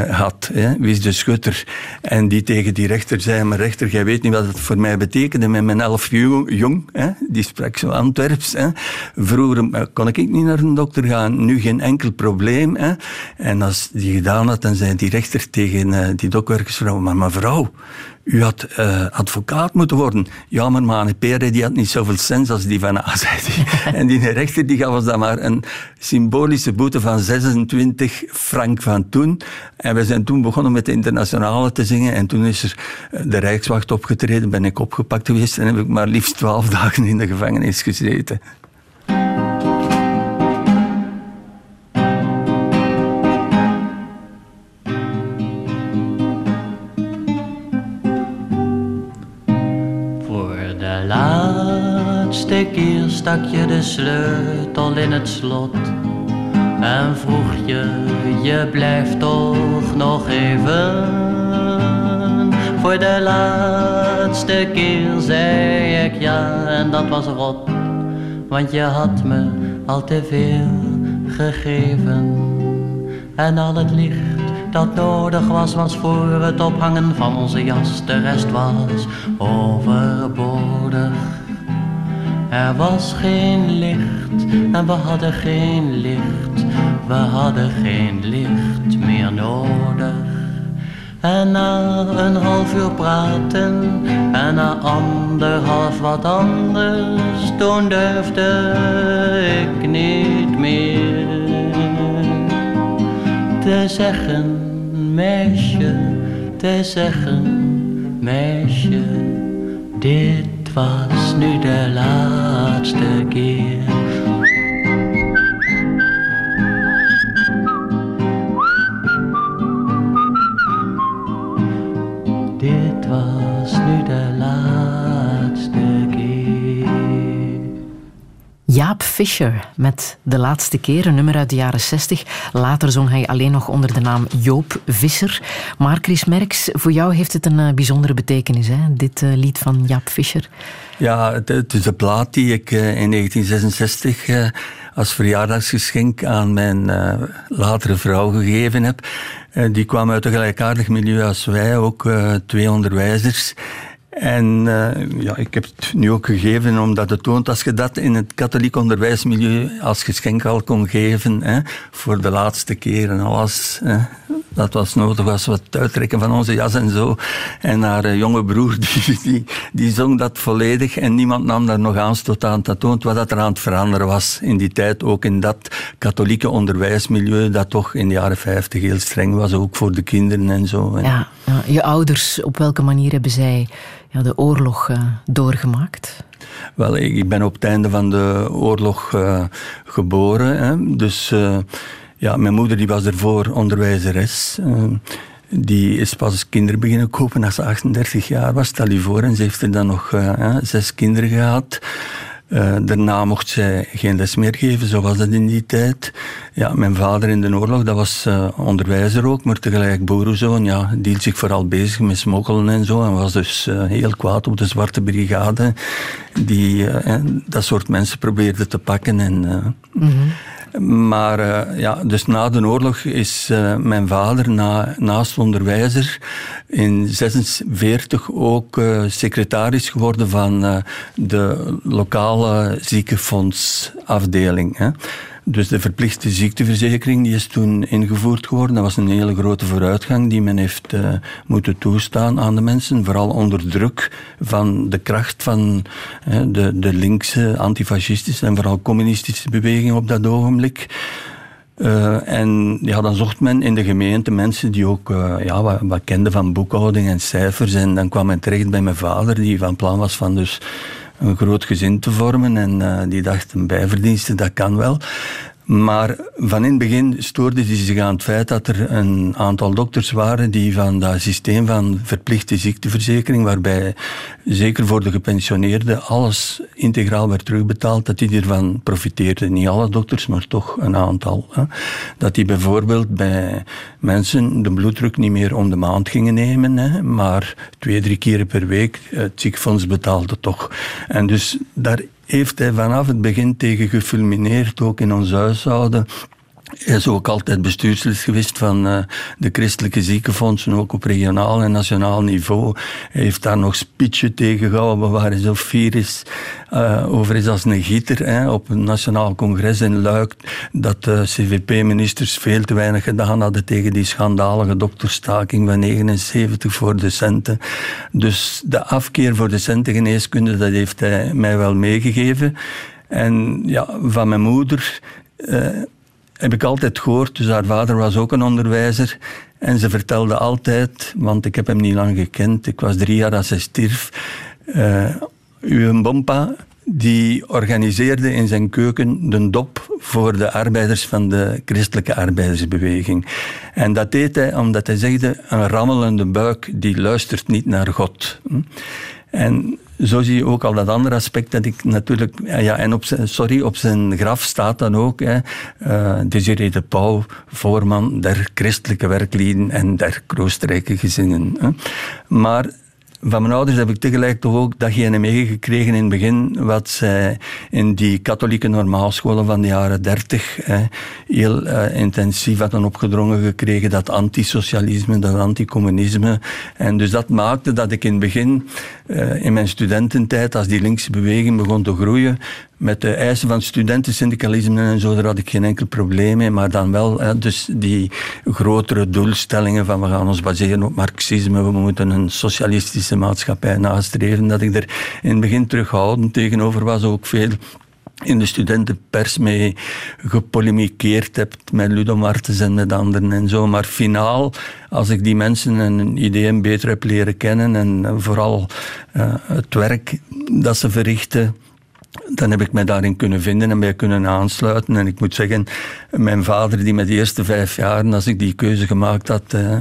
had, hè, Wies de Schutter. En die tegen die rechter zei, maar rechter, jij weet niet wat het voor mij betekende met mijn elf jong, hè. die sprak zo Antwerps. Hè. Vroeger kon ik niet naar een dokter gaan. Nu geen enkel probleem. Hè. En als die gedaan had, dan zei die rechter tegen die dokwerkersvrouw, maar mevrouw, u had uh, advocaat moeten worden. Ja, maar Mane Pere die had niet zoveel sens als die van A, [LAUGHS] en die rechter die gaf ons dan maar een symbolische boete van 26 frank van toen. En we zijn toen begonnen met de internationale te zingen. En toen is er de Rijkswacht opgetreden, ben ik opgepakt geweest en heb ik maar liefst 12 [LAUGHS] dagen in de gevangenis gezeten.
Keer stak je de sleutel in het slot en vroeg je, je blijft toch nog even. Voor de laatste keer zei ik ja en dat was rot, want je had me al te veel gegeven. En al het licht dat nodig was, was voor het ophangen van onze jas. De rest was overbodig. Er was geen licht en we hadden geen licht. We hadden geen licht meer nodig. En na een half uur praten en na anderhalf wat anders, toen durfde ik niet meer te zeggen, meisje, te zeggen, meisje, dit was nu de laatste keer.
Jaap Fischer met De Laatste Keer, een nummer uit de jaren 60. Later zong hij alleen nog onder de naam Joop Visser. Maar Chris Merks, voor jou heeft het een uh, bijzondere betekenis, hè? dit uh, lied van Jaap Fischer.
Ja, het, is een plaat die ik uh, in 1966 als verjaardagsgeschenk aan mijn latere vrouw gegeven heb. die kwam uit een gelijkaardig milieu als wij, ook twee onderwijzers. En uh, ja, ik heb het nu ook gegeven omdat het toont als je dat in het katholiek onderwijsmilieu als geschenk al kon geven, hè, voor de laatste keer en alles. Dat was nodig, was wat uittrekken van onze jas en zo. En haar uh, jonge broer, [LAUGHS] die, die, die zong dat volledig en niemand nam daar nog aanstoot aan. Dat toont wat dat er aan het veranderen was in die tijd, ook in dat katholieke onderwijsmilieu, dat toch in de jaren 50 heel streng was, ook voor de kinderen en zo.
Ja je ouders, op welke manier hebben zij ja, de oorlog uh, doorgemaakt?
Wel, ik ben op het einde van de oorlog uh, geboren. Hè. Dus uh, ja, mijn moeder die was ervoor onderwijzeres. die is pas kinderen beginnen kopen als ze 38 jaar was, stel je voor. En ze heeft er dan nog zes kinderen gehad. Uh, daarna mocht zij geen les meer geven, zo was dat in die tijd. Ja, mijn vader in de oorlog, dat was uh, onderwijzer ook, maar tegelijk boerenzoon. Ja, die hield zich vooral bezig met smokkelen en zo. En was dus uh, heel kwaad op de Zwarte Brigade, die dat soort mensen probeerde te pakken. En. Maar ja, dus na de oorlog is mijn vader na, naast onderwijzer in 46 ook secretaris geworden van de lokale ziekenfondsafdeling. Hè. Dus de verplichte ziekteverzekering die is toen ingevoerd geworden. Dat was een hele grote vooruitgang die men heeft uh, moeten toestaan aan de mensen. Vooral onder druk van de kracht van de, de linkse, antifascistische en vooral communistische beweging op dat ogenblik. Uh, en ja, dan zocht men in de gemeente mensen die ook uh, ja, wat, wat, kenden van boekhouding en cijfers. En dan kwam men terecht bij mijn vader, die van plan was van dus een groot gezin te vormen. En uh, die dacht, een bijverdienste, dat kan wel. Maar van in het begin stoorde hij zich aan het feit dat er een aantal dokters waren die van dat systeem van verplichte ziekteverzekering, waarbij zeker voor de gepensioneerden alles integraal werd terugbetaald, dat die ervan profiteerden. Niet alle dokters, maar toch een aantal. Hè. Dat die bijvoorbeeld bij mensen de bloeddruk niet meer om de maand gingen nemen, hè, maar twee, drie keren per week het ziekenfonds betaalde toch. En dus daar heeft hij vanaf het begin tegen gefulmineerd, ook in ons huishouden. Hij is ook altijd bestuurslid geweest van uh, de christelijke ziekenfondsen, ook op regionaal en nationaal niveau. Hij heeft daar nog speechen tegengehouden waar hij zo fier is uh, over is als een gieter hè, op een nationaal congres in Luik, dat de CVP-ministers veel te weinig gedaan hadden tegen die schandalige dokterstaking van 79 voor docenten. Dus de afkeer voor docentengeneeskunde, dat heeft hij mij wel meegegeven. En ja, van mijn moeder... heb ik altijd gehoord. Dus haar vader was ook een onderwijzer. En ze vertelde altijd, want ik heb hem niet lang gekend, ik was drie jaar als hij stierf. Uh, uw bompa die organiseerde in zijn keuken de dop voor de arbeiders van de christelijke arbeidersbeweging. En dat deed hij omdat hij zegde, een rammelende buik die luistert niet naar God. En zo zie je ook al dat andere aspect dat ik natuurlijk... Ja, en op zijn, sorry, op zijn graf staat dan ook... Hè, uh, Desiree de Pauw, voorman der christelijke werklieden en der kroostrijke gezinnen. Hè. Maar van mijn ouders heb ik tegelijk toch ook datgene meegekregen in het begin, wat zij in die katholieke normaalscholen van de jaren dertig heel uh, intensief hadden opgedrongen gekregen, dat antisocialisme, dat anticommunisme. En dus dat maakte dat ik in het begin, uh, in mijn studententijd, als die linkse beweging begon te groeien, met de eisen van studentensyndicalisme en zo, daar had ik geen enkel probleem mee. Maar dan wel, hè, dus die grotere doelstellingen van we gaan ons baseren op marxisme, we moeten een socialistische maatschappij nastreven, dat ik er in het begin terughoudend tegenover was, ook veel in de studentenpers mee gepolemiceerd hebt met Ludo Martens en met anderen en zo. Maar finaal, als ik die mensen en hun ideeën beter heb leren kennen en vooral uh, het werk dat ze verrichten, dan heb ik mij daarin kunnen vinden en mij kunnen aansluiten. En ik moet zeggen, mijn vader die met de eerste vijf jaar, als ik die keuze gemaakt had, eh,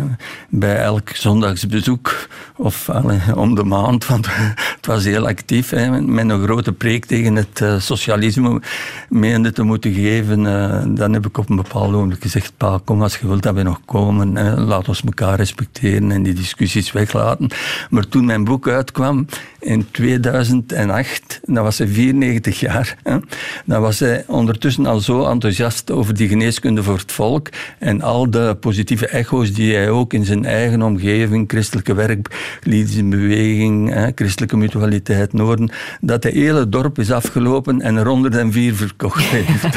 bij elk zondagsbezoek of om de maand, want [LAUGHS] het was heel actief, met een grote preek tegen het uh, socialisme meende te moeten geven, uh, dan heb ik op een bepaald moment gezegd, pa, kom als je wilt dat we nog komen, hè, laat ons elkaar respecteren en die discussies weglaten. Maar toen mijn boek uitkwam in 2008, dan was ze 94 jaar, hè, dan was hij ondertussen al zo enthousiast over die geneeskunde voor het volk en al de positieve echo's die hij ook in zijn eigen omgeving, christelijke werk, beweging, hè, christelijke mutualiteit Noorden, dat de hele dorp is afgelopen en er 104 verkocht [LAUGHS] heeft. [LAUGHS]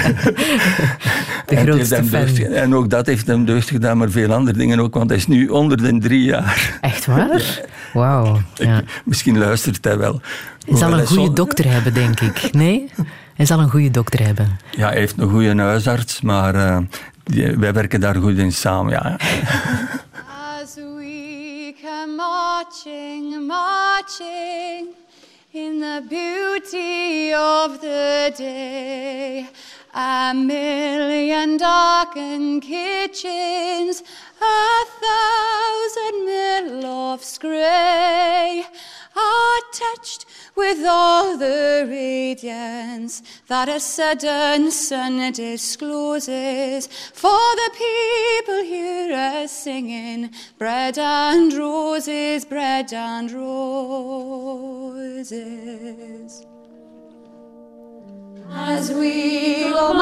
De grootste fan.
en ook dat heeft hem deugd gedaan, maar veel andere dingen ook, want hij is nu onder de drie jaar.
Echt waar? [LAUGHS] Wauw. Ja.
Misschien luistert hij wel.
Hij zal een goede dokter hebben, denk ik. Nee? Hij zal een goede dokter hebben.
Ja, hij heeft een goede huisarts, maar uh, die, wij werken daar goed in samen. Ja.
As we come marching, marching in the beauty of the day, a million darkened kitchens, a thousand mill of grey are touched with all the radiance that a sudden sun discloses. For the people hear us singing bread and roses, bread and roses. As we go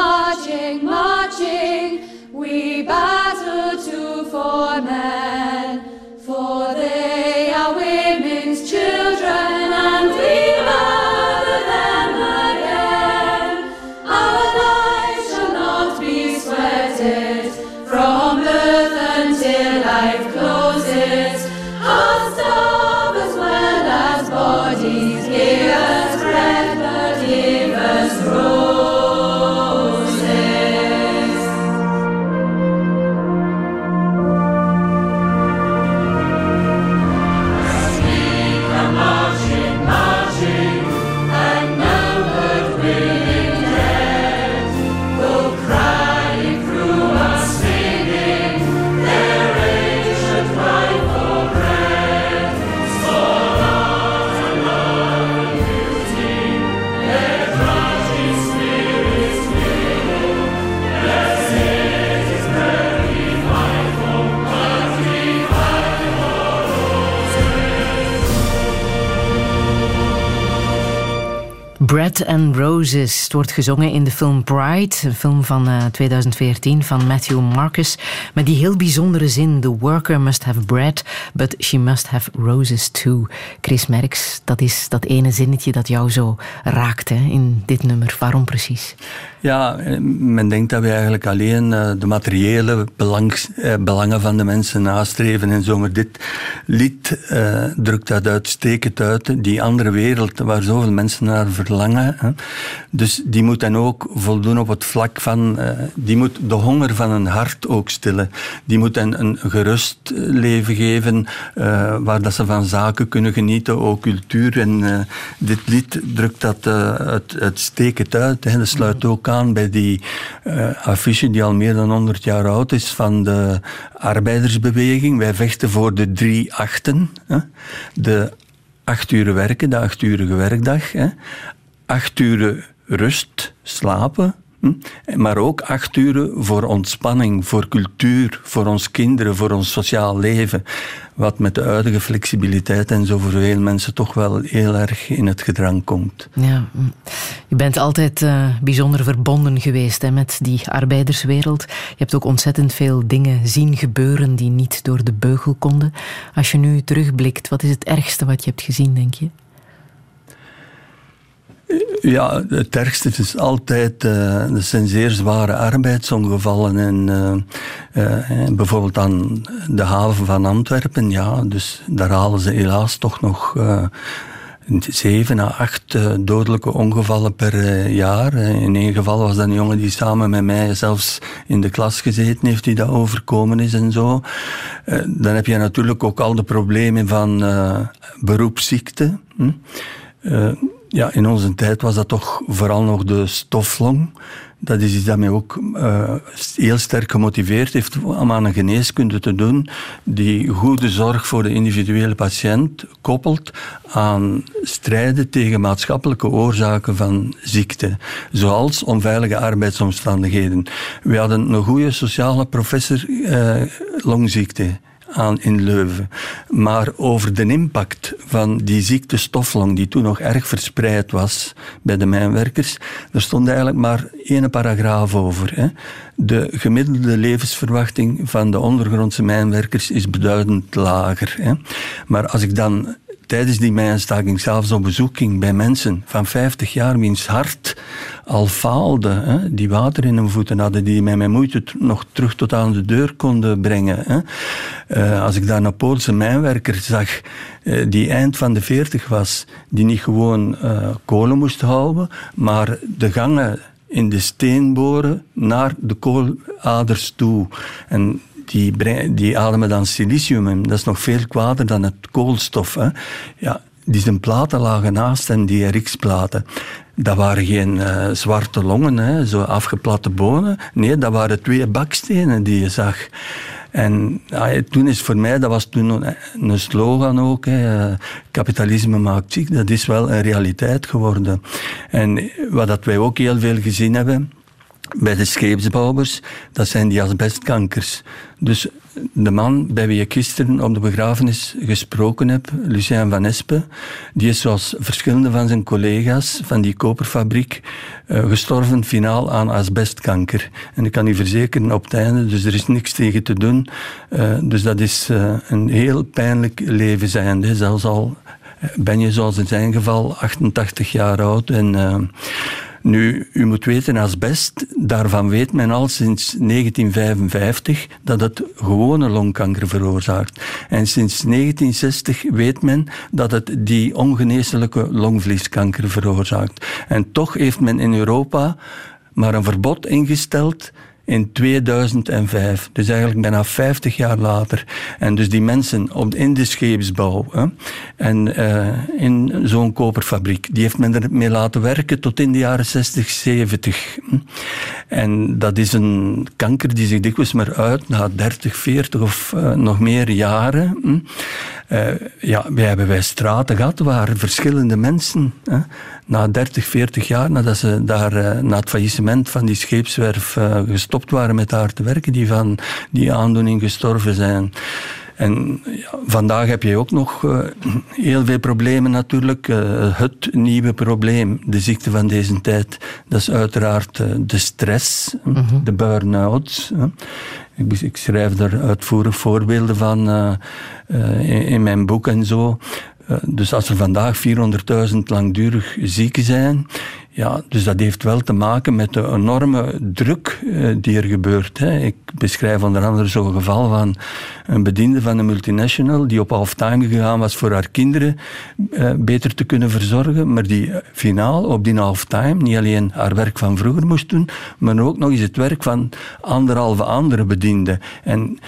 Bread and Roses. Het wordt gezongen in de film Bride, een film van 2014 van Matthew Marcus. Met die heel bijzondere zin: The worker must have bread, but she must have roses too. Chris Merks, dat is dat ene zinnetje dat jou zo raakt in dit nummer. Waarom precies?
Ja, men denkt dat we eigenlijk alleen eh, de materiële eh, belangen van de mensen nastreven en zo. Maar dit lied drukt dat uitstekend uit. Die andere wereld waar zoveel mensen naar verlangen. Dus die moet dan ook voldoen op het vlak van... die moet de honger van een hart ook stillen. Die moet hen een gerust leven geven waar dat ze van zaken kunnen genieten, ook cultuur. En dit lied drukt dat uitstekend uit. Hè. Dat sluit ook aan bij die uh, affiche die al meer dan 100 jaar oud is van de arbeidersbeweging. Wij vechten voor de drie achten. Hè. De acht uur werken, de achturige werkdag. Hè. Acht uur rust, slapen, Hm? Maar ook acht uren voor ontspanning, voor cultuur, voor ons kinderen, voor ons sociaal leven. Wat met de huidige flexibiliteit en zo voor veel mensen toch wel heel erg in het gedrang komt.
Ja, hm. je bent altijd uh, bijzonder verbonden geweest hè, met die arbeiderswereld. Je hebt ook ontzettend veel dingen zien gebeuren die niet door de beugel konden. Als je nu terugblikt, wat is het ergste wat je hebt gezien, denk je?
Ja, het ergste is altijd, uh, zijn zeer zware arbeidsongevallen. En uh, uh, bijvoorbeeld aan de haven van Antwerpen, ja, dus daar halen ze helaas toch nog zeven à acht dodelijke ongevallen per jaar. In één geval was dat een jongen die samen met mij zelfs in de klas gezeten heeft, die dat overkomen is en zo. dan heb je natuurlijk ook al de problemen van beroepsziekte. Hm? Ja, in onze tijd was dat toch vooral nog de stoflong. Dat is iets dat mij ook uh, heel sterk gemotiveerd heeft om aan een geneeskunde te doen die goede zorg voor de individuele patiënt koppelt aan strijden tegen maatschappelijke oorzaken van ziekte, zoals onveilige arbeidsomstandigheden. We hadden een goede sociale professor uh, longziekte aan in Leuven. Maar over de impact van die ziekte stoflong, die toen nog erg verspreid was bij de mijnwerkers, er stond eigenlijk maar één paragraaf over. Hè. De gemiddelde levensverwachting van de ondergrondse mijnwerkers is beduidend lager. Hè. Maar als ik dan tijdens die mijnstaking zelfs op bezoek ging bij mensen van 50 jaar, wiens hart al faalde, die water in hun voeten hadden, die mij met moeite nog terug tot aan de deur konden brengen. Hè. Uh, als ik daar een Poolse mijnwerker zag, uh, die eind van de 40 was, die niet gewoon uh, kolen moest houden, maar de gangen in de steen boren naar de kooladers toe. En die, die ademen dan silicium en dat is nog veel kwader dan het koolstof. Hè. Ja, die zijn platen lagen naast en die RX-platen. Dat waren geen uh, zwarte longen, hè, zo afgeplatte bonen. Nee, dat waren twee bakstenen die je zag. En ja, toen is voor mij, dat was toen een slogan ook, hè, kapitalisme maakt ziek, dat is wel een realiteit geworden. En wat dat wij ook heel veel gezien hebben, bij de scheepsbouwers, dat zijn die asbestkankers. Dus de man bij wie ik gisteren op de begrafenis gesproken heb, Lucien Van Espen, die is zoals verschillende van zijn collega's van die koperfabriek uh, gestorven finaal aan asbestkanker. En ik kan u verzekeren op het einde, dus er is niks tegen te doen. Uh, dus dat is uh, een heel pijnlijk leven zijn. Zelfs al ben je zoals in zijn geval 88 jaar oud en nu, u moet weten, asbest, daarvan weet men al sinds 1955 dat het gewone longkanker veroorzaakt. En sinds 1960 weet men dat het die ongeneeslijke longvlieskanker veroorzaakt. En toch heeft men in Europa maar een verbod ingesteld in 2005. Dus eigenlijk bijna 50 jaar later. En dus die mensen op, in de scheepsbouw hè, en uh, in zo'n koperfabriek, die heeft men ermee laten werken tot in de jaren 60, 70. En dat is een kanker die zich dikwijls maar uit na 30, 40 of uh, nog meer jaren. Uh, ja, wij hebben wij straten gehad waar verschillende mensen na 30, 40 jaar, nadat ze daar uh, na het faillissement van die scheepswerf uh, gestopt waren met haar te werken, die van die aandoening gestorven zijn. En ja, vandaag heb je ook nog uh, heel veel problemen natuurlijk. Uh, het nieuwe probleem, de ziekte van deze tijd, dat is uiteraard uh, de stress, -hmm. de burn-out. Ik, ik, schrijf daar uitvoerig voorbeelden van in, in, mijn boek en zo. dus als er vandaag 400.000 langdurig zieken zijn, ja, dus dat heeft wel te maken met de enorme druk uh, die er gebeurt. Hè. Ik beschrijf onder andere zo'n geval van een bediende van een multinational die op halftime gegaan was voor haar kinderen uh, beter te kunnen verzorgen, maar die finaal op die halftime niet alleen haar werk van vroeger moest doen, maar ook nog eens het werk van anderhalve andere bedienden. En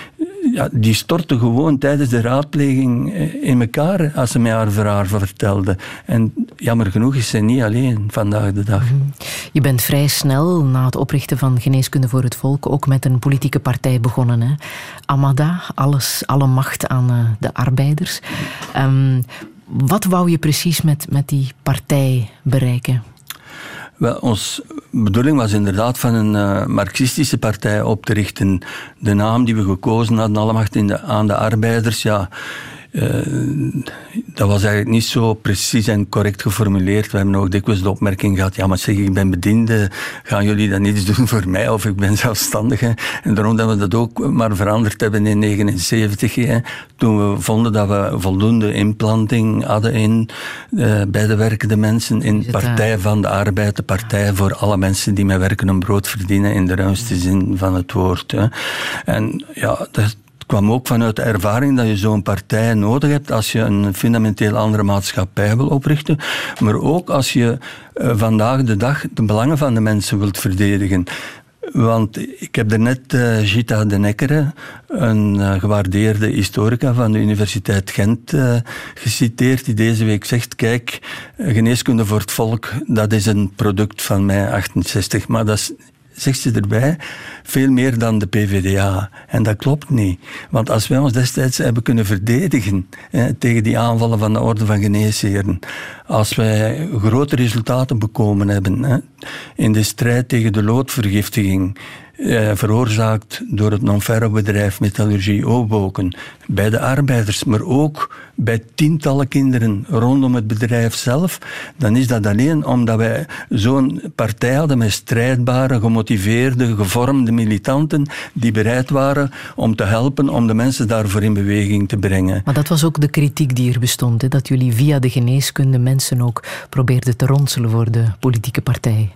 ja, die stortte gewoon tijdens de raadpleging eh, in elkaar als ze mij haar verhaal vertelde. En jammer genoeg is ze niet alleen vandaag de dag. Mhm.
Je bent vrij snel na het oprichten van Geneeskunde voor het Volk ook met een politieke partij begonnen. Hè? Amada, alles, alle macht aan uh, de arbeiders. Um, wat wou je precies met, met die partij bereiken?
Wel, ons bedoeling was inderdaad van een uh, marxistische partij op te richten. De naam die we gekozen hadden, alle macht in de, aan de arbeiders, ja, dat was eigenlijk niet zo precies en correct geformuleerd. We hebben ook dikwijls de opmerking gehad, ja maar zeg, ik ben bediende, gaan jullie dan niets doen voor mij of ik ben [LAUGHS] zelfstandige? En daarom dat we dat ook maar veranderd hebben in 1979, toen we vonden dat we voldoende implanting hadden in, uh, bij de werkende mensen, in Partij van de Arbeid, de partij voor alle mensen die met werken een brood verdienen in de ruimste zin van het woord. Hè. En ja, dat, kwam ook vanuit de ervaring dat je zo'n partij nodig hebt als je een fundamenteel andere maatschappij wil oprichten, maar ook als je uh, vandaag de dag de belangen van de mensen wilt verdedigen. Want ik heb daarnet uh, Gita de Nekkere, een uh, gewaardeerde historica van de Universiteit Gent, geciteerd, die deze week zegt, kijk, geneeskunde voor het volk, dat is een product van mei 68, maar dat is zegt ze erbij, veel meer dan de PVDA. En dat klopt niet. Want als wij ons destijds hebben kunnen verdedigen hè, tegen die aanvallen van de Orde van Geneesheren, als wij grote resultaten bekomen hebben hè, in de strijd tegen de loodvergiftiging, eh, veroorzaakt door het non-ferro-bedrijf Metallurgie Oboken, bij de arbeiders, maar ook bij tientallen kinderen rondom het bedrijf zelf, dan is dat alleen omdat wij zo'n partij hadden met strijdbare, gemotiveerde, gevormde militanten die bereid waren om te helpen om de mensen daarvoor in beweging te brengen.
Maar dat was ook de kritiek die er bestond, hè? dat jullie via de geneeskunde mensen ook probeerden te ronselen voor de politieke partij.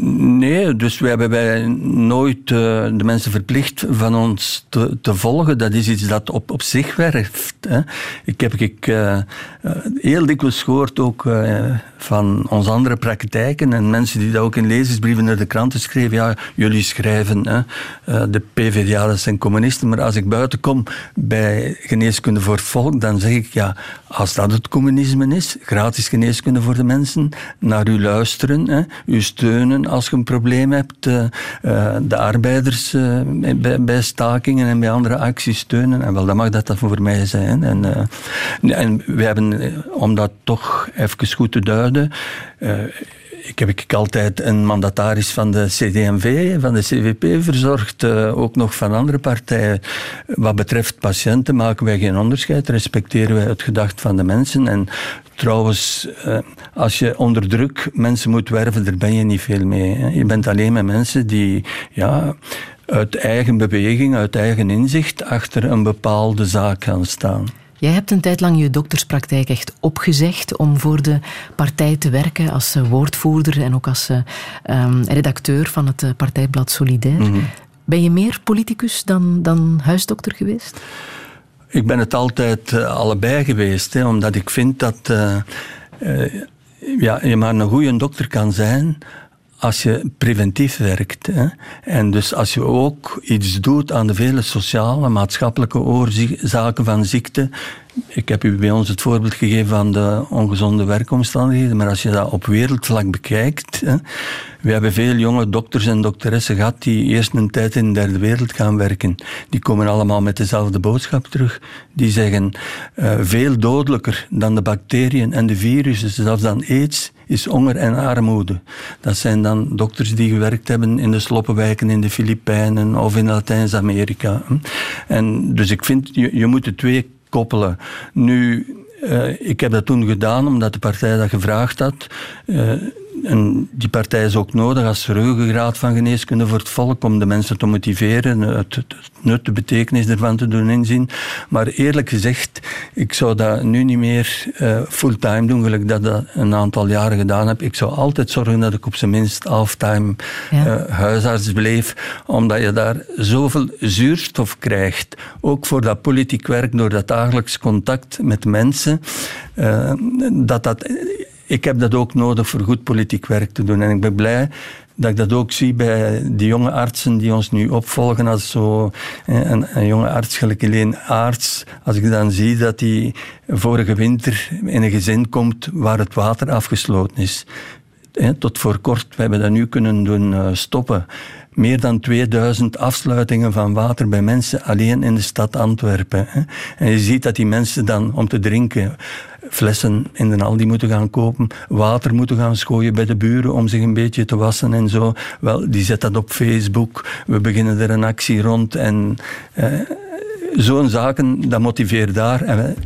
Nee, dus we hebben wij nooit uh, de mensen verplicht van ons te, te, volgen. Dat is iets dat op, op zich werft. Hè. Ik heb ik, uh, heel dikwijls gehoord ook van onze andere praktijken en mensen die dat ook in lezersbrieven naar de kranten schreven. Ja, jullie schrijven, hè, de PvdA, zijn communisten. Maar als ik buiten kom bij geneeskunde voor volk, dan zeg ik ja, als dat het communisme is, gratis geneeskunde voor de mensen, naar u luisteren, hè, u steunen als je een probleem hebt, uh, de arbeiders uh, bij, bij, stakingen en bij andere acties steunen. En wel, dan mag dat, voor mij zijn. En, en we hebben, om dat toch even goed te duiden, ik heb ik altijd een mandataris van de CD&V, van de CVP verzorgd, uh, ook nog van andere partijen. Wat betreft patiënten maken wij geen onderscheid, respecteren wij het gedacht van de mensen. En trouwens, uh, als je onder druk mensen moet werven, daar ben je niet veel mee. Je bent alleen met mensen die ja, uit eigen beweging, uit eigen inzicht achter een bepaalde zaak gaan staan.
Jij hebt een tijd lang je dokterspraktijk echt opgezegd om voor de partij te werken als eh, woordvoerder en ook als um, redacteur van het eh, partijblad Solidair. Mm -hmm. Ben je meer politicus dan, dan huisdokter geweest?
Ik ben het altijd uh, allebei geweest, hè, omdat ik vind dat uh, uh, ja, je maar een goede dokter kan zijn als je preventief werkt. En dus als je ook iets doet aan de vele sociale, maatschappelijke oorzaken van ziekte, ik heb u bij ons het voorbeeld gegeven van de ongezonde werkomstandigheden, maar als je dat op wereldvlak bekijkt, hè, we hebben veel jonge dokters en dokteressen gehad die eerst een tijd in de derde wereld gaan werken. Die komen allemaal met dezelfde boodschap terug. Die zeggen, uh, veel dodelijker dan de bacteriën en de virussen, zelfs dan aids, is honger en armoede. Dat zijn dan dokters die gewerkt hebben in de sloppenwijken in de Filipijnen of in Latijns-Amerika. En dus ik vind, je, je moet de twee koppelen. Nu, uh, ik heb dat toen gedaan omdat de partij dat gevraagd had. Uh, en die partij is ook nodig als ruggengraat van geneeskunde voor het volk om de mensen te motiveren, het, het, nut, de betekenis ervan te doen inzien. Maar eerlijk gezegd, ik zou dat nu niet meer uh, fulltime doen, gelijk dat dat een aantal jaren gedaan heb. Ik zou altijd zorgen dat ik op zijn minst halftime ja. uh, huisarts bleef, omdat je daar zoveel zuurstof krijgt. Ook voor dat politiek werk, door dat dagelijks contact met mensen, uh, dat dat ik heb dat ook nodig voor goed politiek werk te doen. En ik ben blij dat ik dat ook zie bij die jonge artsen die ons nu opvolgen als zo een, een jonge arts, gelijk alleen arts. Als ik dan zie dat hij vorige winter in een gezin komt waar het water afgesloten is. Tot voor kort, we hebben dat nu kunnen doen eh, stoppen. Meer dan 2000 afsluitingen van water bij mensen alleen in de stad Antwerpen. En je ziet dat die mensen dan om te drinken flessen in de Aldi moeten gaan kopen, water moeten gaan schooien bij de buren om zich een beetje te wassen en zo. Wel, die zet dat op Facebook. We beginnen er een actie rond en eh, zo'n zaken, dat motiveert daar. En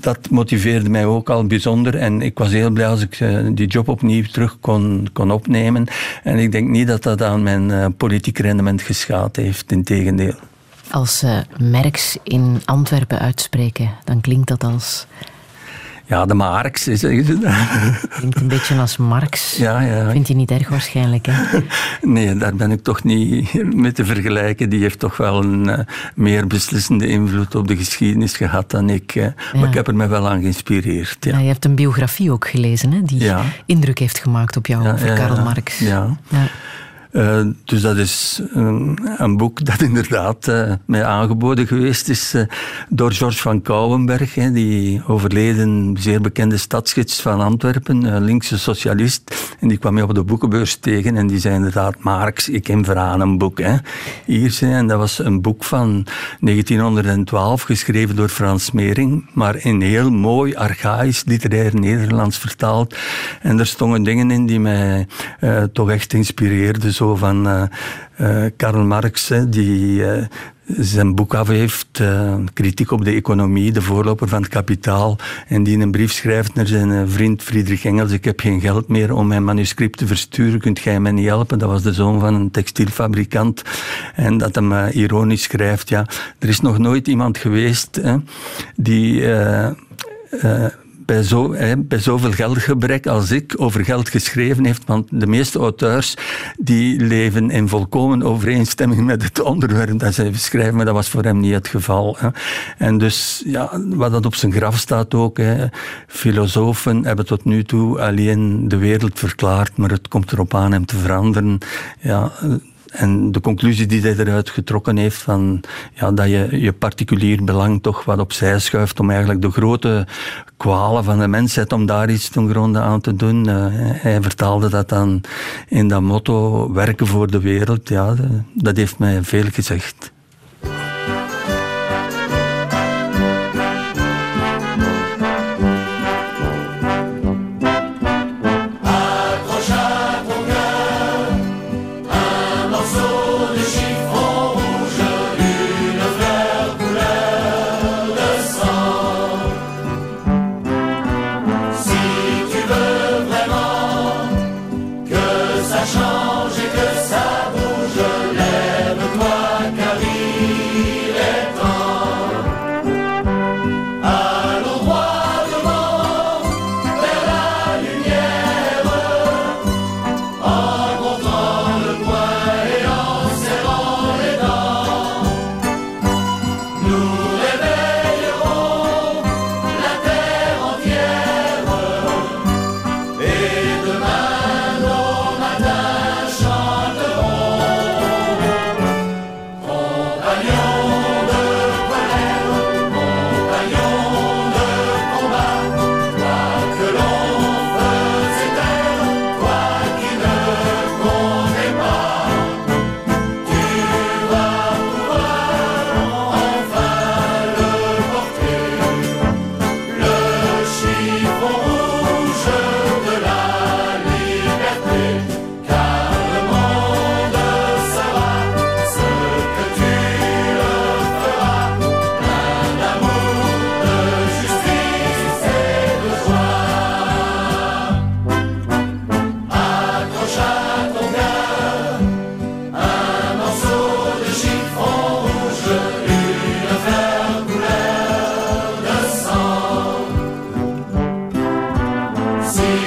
dat motiveerde mij ook al bijzonder. En ik was heel blij als ik uh, die job opnieuw terug kon, kon opnemen. En ik denk niet dat dat aan mijn uh, politiek rendement geschaad heeft. Integendeel.
Als uh, Merks in Antwerpen uitspreken, dan klinkt dat als
ja, de Marx. Is, [LAUGHS]
Klinkt een beetje als Marx. Ja, ja. Vindt hij niet erg waarschijnlijk, hè? [LAUGHS]
Nee, daar ben ik toch niet mee te vergelijken. Die heeft toch wel een uh, meer beslissende invloed op de geschiedenis gehad dan ik. Uh, ja. Maar ik heb er me wel aan geïnspireerd. Ja.
ja je hebt een biografie ook gelezen, hè? Die indruk heeft gemaakt op jou over Karl Marx.
ja. Uh, dus dat is een, een, boek [LAUGHS] dat inderdaad uh, mij aangeboden geweest is uh, door George van Kouwenberg, hè, die overleden zeer bekende stadsgids van Antwerpen, linkse socialist. En die kwam je op de boekenbeurs tegen en die zei inderdaad, Marx, ik ken vooraan een boek. Hè, hier, en dat was een boek van 1912, geschreven door Frans Mering, maar in heel mooi, archaïs, literair Nederlands vertaald. En er stonden dingen in die mij toch echt inspireerden zo van uh, Karl Marx, die uh, zijn boek af heeft, kritiek op de economie, de voorloper van het kapitaal, en die een brief schrijft naar zijn vriend Friedrich Engels, ik heb geen geld meer om mijn manuscript te versturen, kunt jij mij niet helpen? Dat was de zoon van een textielfabrikant. En dat hem ironisch schrijft, ja, er is nog nooit iemand geweest hè, die bij, zo, hè, bij zoveel geldgebrek als ik over geld geschreven heeft. Want de meeste auteurs die leven in volkomen overeenstemming met het onderwerp dat zij beschrijven. Maar dat was voor hem niet het geval. Hè. En dus, ja, wat dat op zijn graf staat ook. Hè, filosofen hebben tot nu toe alleen de wereld verklaard. Maar het komt erop aan hem te veranderen. Ja, en de conclusie die hij eruit getrokken heeft van ja, dat je je particulier belang toch wat opzij schuift om eigenlijk de grote kwalen van de mensheid om daar iets ten gronde aan te doen. Uh, hij vertaalde dat dan in dat motto werken voor de wereld. Ja, dat heeft mij veel gezegd.
see.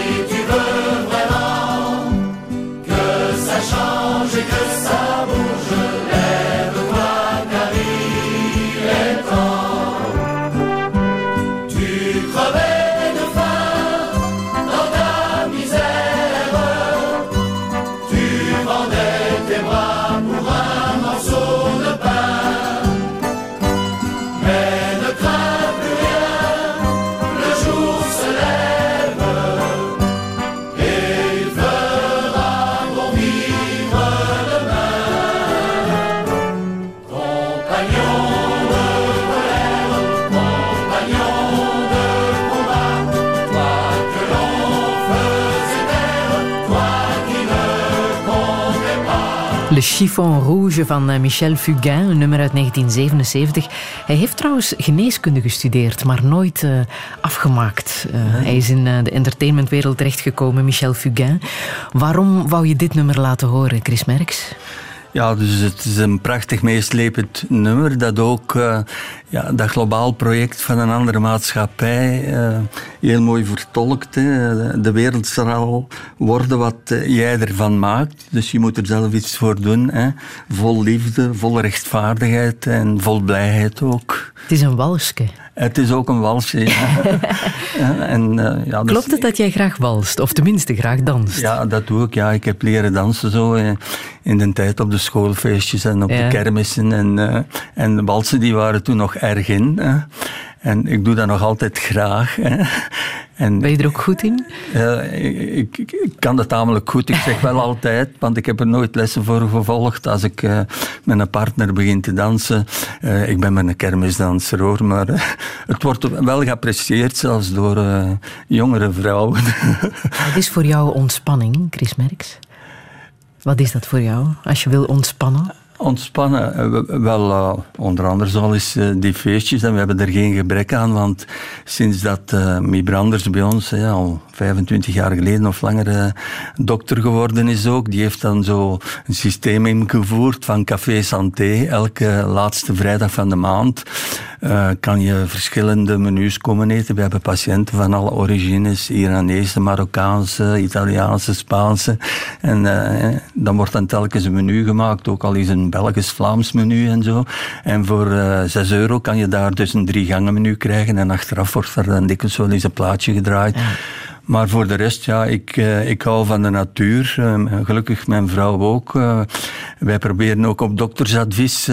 Chiffon Rouge van eh, Michel Fugain, een nummer uit 1977. Hij heeft trouwens geneeskunde gestudeerd, maar nooit uh, afgemaakt. Uh, hij is in de entertainmentwereld terechtgekomen, Michel Fugain. Waarom wou je dit nummer laten horen, Chris Merks?
Ja, dus het is een prachtig meeslepend nummer dat ook uh, ja, dat globaal project van een andere maatschappij uh, heel mooi vertolkt. De wereld zal worden wat uh, jij ervan maakt. Dus je moet er zelf iets voor doen. Hè. Vol liefde, vol rechtvaardigheid en vol blijheid ook.
Het is een walsje.
Het is ook een walsje, ja. [LAUGHS]
en, uh, ja dus Klopt het dat jij graag walst? Of tenminste graag danst?
Ja, dat doe ik. Ja. Ik heb leren dansen zo in de tijd op de schoolfeestjes en op de kermissen. En, uh, en de walsen die waren toen nog erg in. En ik doe dat nog altijd graag. Hè.
En, ben je er ook goed in?
ik, ik, ik, kan dat tamelijk goed. Ik zeg wel altijd, want ik heb er nooit lessen voor gevolgd. Als ik uh, met een partner begin te dansen. Uh, ik ben met een kermisdanser hoor, maar uh, het wordt wel geapprecieerd zelfs door jongere vrouwen. [LAUGHS]
Wat is voor jou ontspanning, Chris Merks? Wat is dat voor jou, als je wil ontspannen?
Ontspannen, eh, wel uh, onder andere zoals uh, die feestjes en we hebben er geen gebrek aan, want sinds dat uh, Mie Branders bij ons al 25 jaar geleden of langer dokter geworden is ook, die heeft dan zo een systeem ingevoerd van Café Santé, elke laatste vrijdag van de maand uh, kan je verschillende menus komen eten. We hebben patiënten van alle origines, Iranese, Marokkaanse, Italiaanse, Spaanse. En uh, dan wordt dan telkens een menu gemaakt, ook al is een Belgisch-Vlaams menu en zo. En voor uh, eh, 6 euro kan je daar dus een drie gangen menu krijgen en achteraf wordt er dan dikwijls wel eens een plaatje gedraaid. Maar voor de rest, ja, ik, uh, ik hou van de natuur. Uh, gelukkig mijn vrouw ook. Uh, wij proberen ook op doktersadvies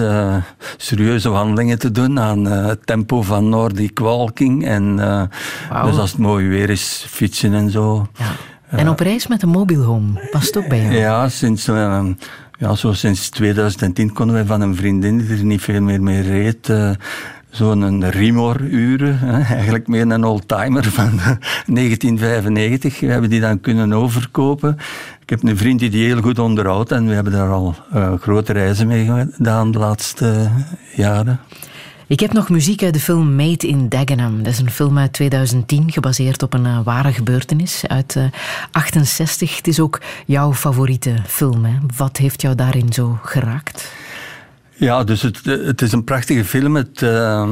serieuze wandelingen te doen aan het tempo van Nordic walking. En wow. dus als het mooi weer is, fietsen en zo. Ja.
En op reis met een mobile home, past ook bij jou?
Ja, sinds... ja, zo sinds 2010 konden wij van een vriendin die er niet veel meer mee reed zo'n Rimor-uren, [LAUGHS] eigenlijk meer een oldtimer van [LAUGHS] 1995. We hebben die dan kunnen overkopen. Ik heb een vriend die die heel goed onderhoudt en we hebben daar al uh, grote reizen mee gedaan de laatste jaren.
Ik heb nog muziek uit de film Made in Dagenham. Dat is een film uit 2010, gebaseerd op een uh, ware gebeurtenis uit uh, 68. Het is ook jouw favoriete film. Hè? Wat heeft jou daarin zo geraakt?
Ja, dus het, het is een prachtige film. Uh,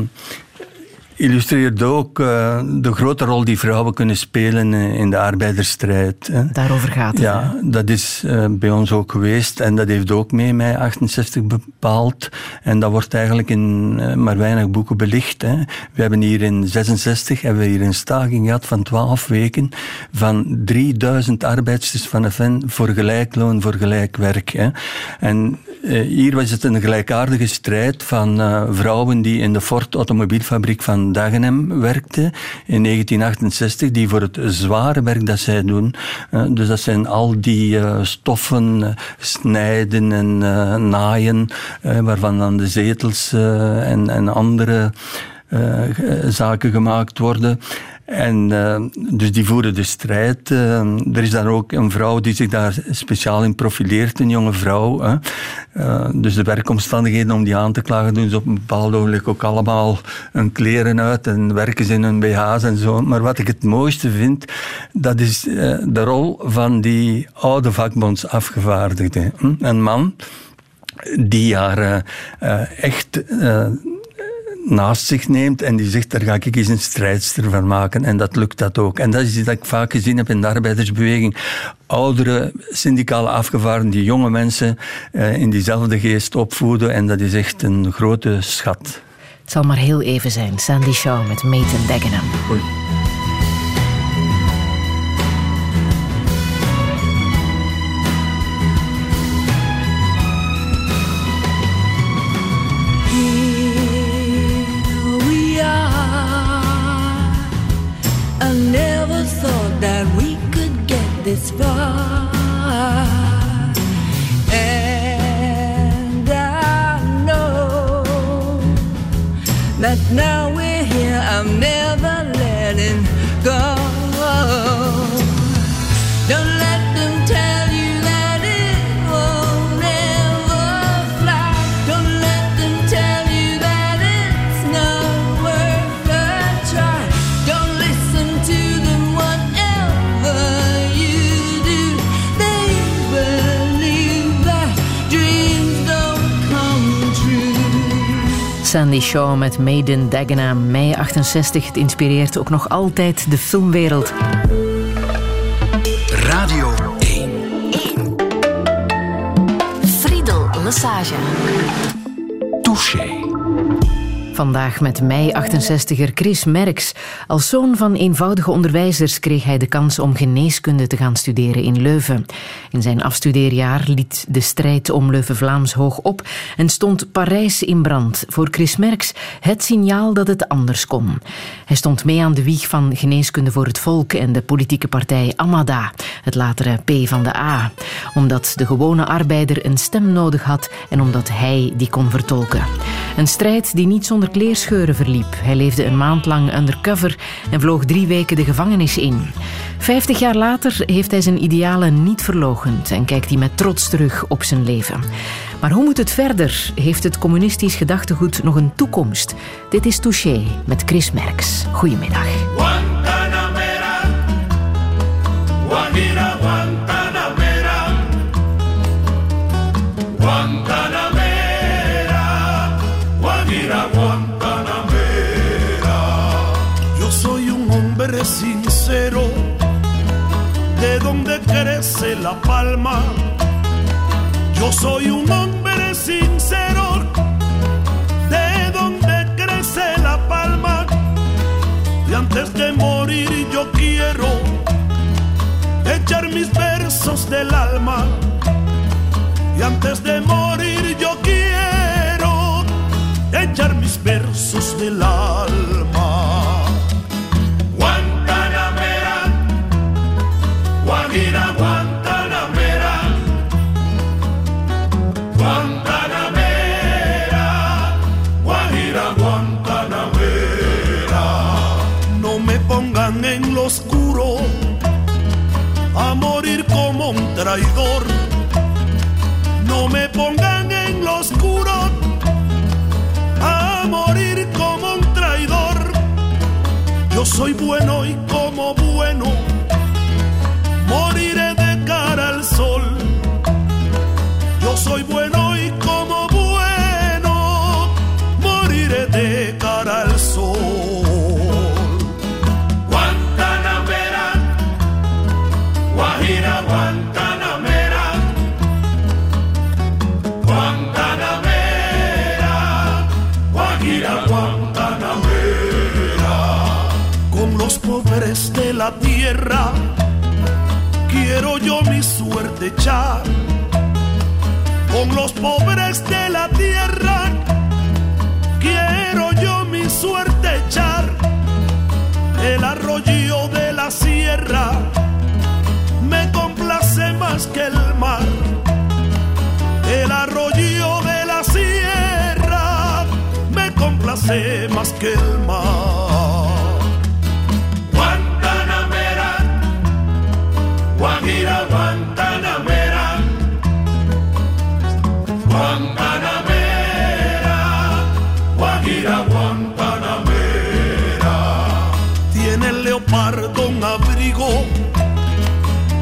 illustreert ook uh, de grote rol die vrouwen kunnen spelen eh, in de arbeidersstrijd. Hè.
Daarover gaat het.
Ja, dat is uh, bij ons ook geweest en dat heeft ook mee mei 68 bepaald. En dat wordt eigenlijk in maar weinig boeken belicht. Hè. We hebben hier in 66 hebben we hier een staking gehad van 12 weken van 3000 arbeidsters van de FEN voor gelijk loon, voor gelijk werk. Hè. En hier was het een gelijkaardige strijd van vrouwen die in de Ford automobielfabriek van Dagenham werkten in 1968, die voor het zware werk dat zij doen, uh, dus dat zijn al die stoffen snijden en naaien, waarvan dan de zetels en andere zaken gemaakt worden. En uh, dus die voeren de strijd. Uh, er is dan ook een vrouw die zich daar speciaal in profileert, een jonge vrouw. Hè. Uh, dus de werkomstandigheden om die aan te klagen doen ze op een bepaald ogenblik ook allemaal hun kleren uit en werken ze in hun BH's en zo. Maar wat ik het mooiste vind, dat is de rol van die oude vakbondsafgevaardigde. Een man die haar echt naast zich neemt en die zegt, daar ga ik eens een strijdster van maken. En dat lukt dat ook. En dat is iets dat ik vaak gezien heb in de arbeidersbeweging. Oudere syndicale afgevaardigden die jonge mensen eh, in diezelfde geest opvoeden. En dat is echt een grote schat.
Het zal maar heel even zijn. Sandy Shaw met Maiten Dagenham.
Now
Sandy Shaw met Maiden Dagenham, mei 68. Het inspireert ook nog altijd de filmwereld.
Radio 1.
Friedel Lesage.
Touché.
Vandaag met mei 68er Chris Merks. Als zoon van eenvoudige onderwijzers kreeg hij de kans om geneeskunde te gaan studeren in Leuven. In zijn afstudeerjaar liet de strijd om Leuven-Vlaams hoog op en stond Parijs in brand. Voor Chris Merks het signaal dat het anders kon. Hij stond mee aan de wieg van Geneeskunde voor het Volk en de politieke partij Amada, het latere P van de A. Omdat de gewone arbeider een stem nodig had en omdat hij die kon vertolken. Een strijd die niet zonder kleerscheuren verliep. Hij leefde een maand lang undercover en vloog drie weken de gevangenis in. Vijftig jaar later heeft hij zijn idealen niet verloochend en kijkt hij met trots terug op zijn leven. Maar hoe moet het verder? Heeft het communistisch gedachtegoed nog een toekomst? Dit is Touché met Chris Merks. Goedemiddag.
Donde crece la palma. Yo soy un hombre sincero, de donde crece la palma. Y antes de morir yo quiero echar mis versos del alma. Y antes de morir yo quiero echar mis versos del alma.
Guajira, Guantanamera, Guantanamera, Guajira, Guantanamera.
No me pongan en lo oscuro a morir como un traidor. No me pongan en lo oscuro a morir como un traidor. Yo soy bueno y como bueno soy bueno y como bueno moriré de cara al sol.
Guantanamera, Guajira, Guantanamera, Guantanamera, Guajira, Guantanamera.
con los pobres de la tierra. Quiero yo mi suerte echar con los pobres de la tierra. Quiero yo mi suerte echar el arroyo de la sierra. Me complace más que el mar. El arroyo de la sierra me complace más que el mar.
Guantanamera, Guajira, Guantanamera, Guantanamera, Guajira, Guantanamera.
Tiene el leopardo un abrigo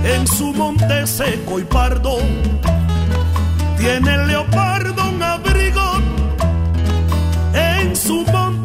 en su monte seco y pardo. Tiene el leopardo un abrigo en su monte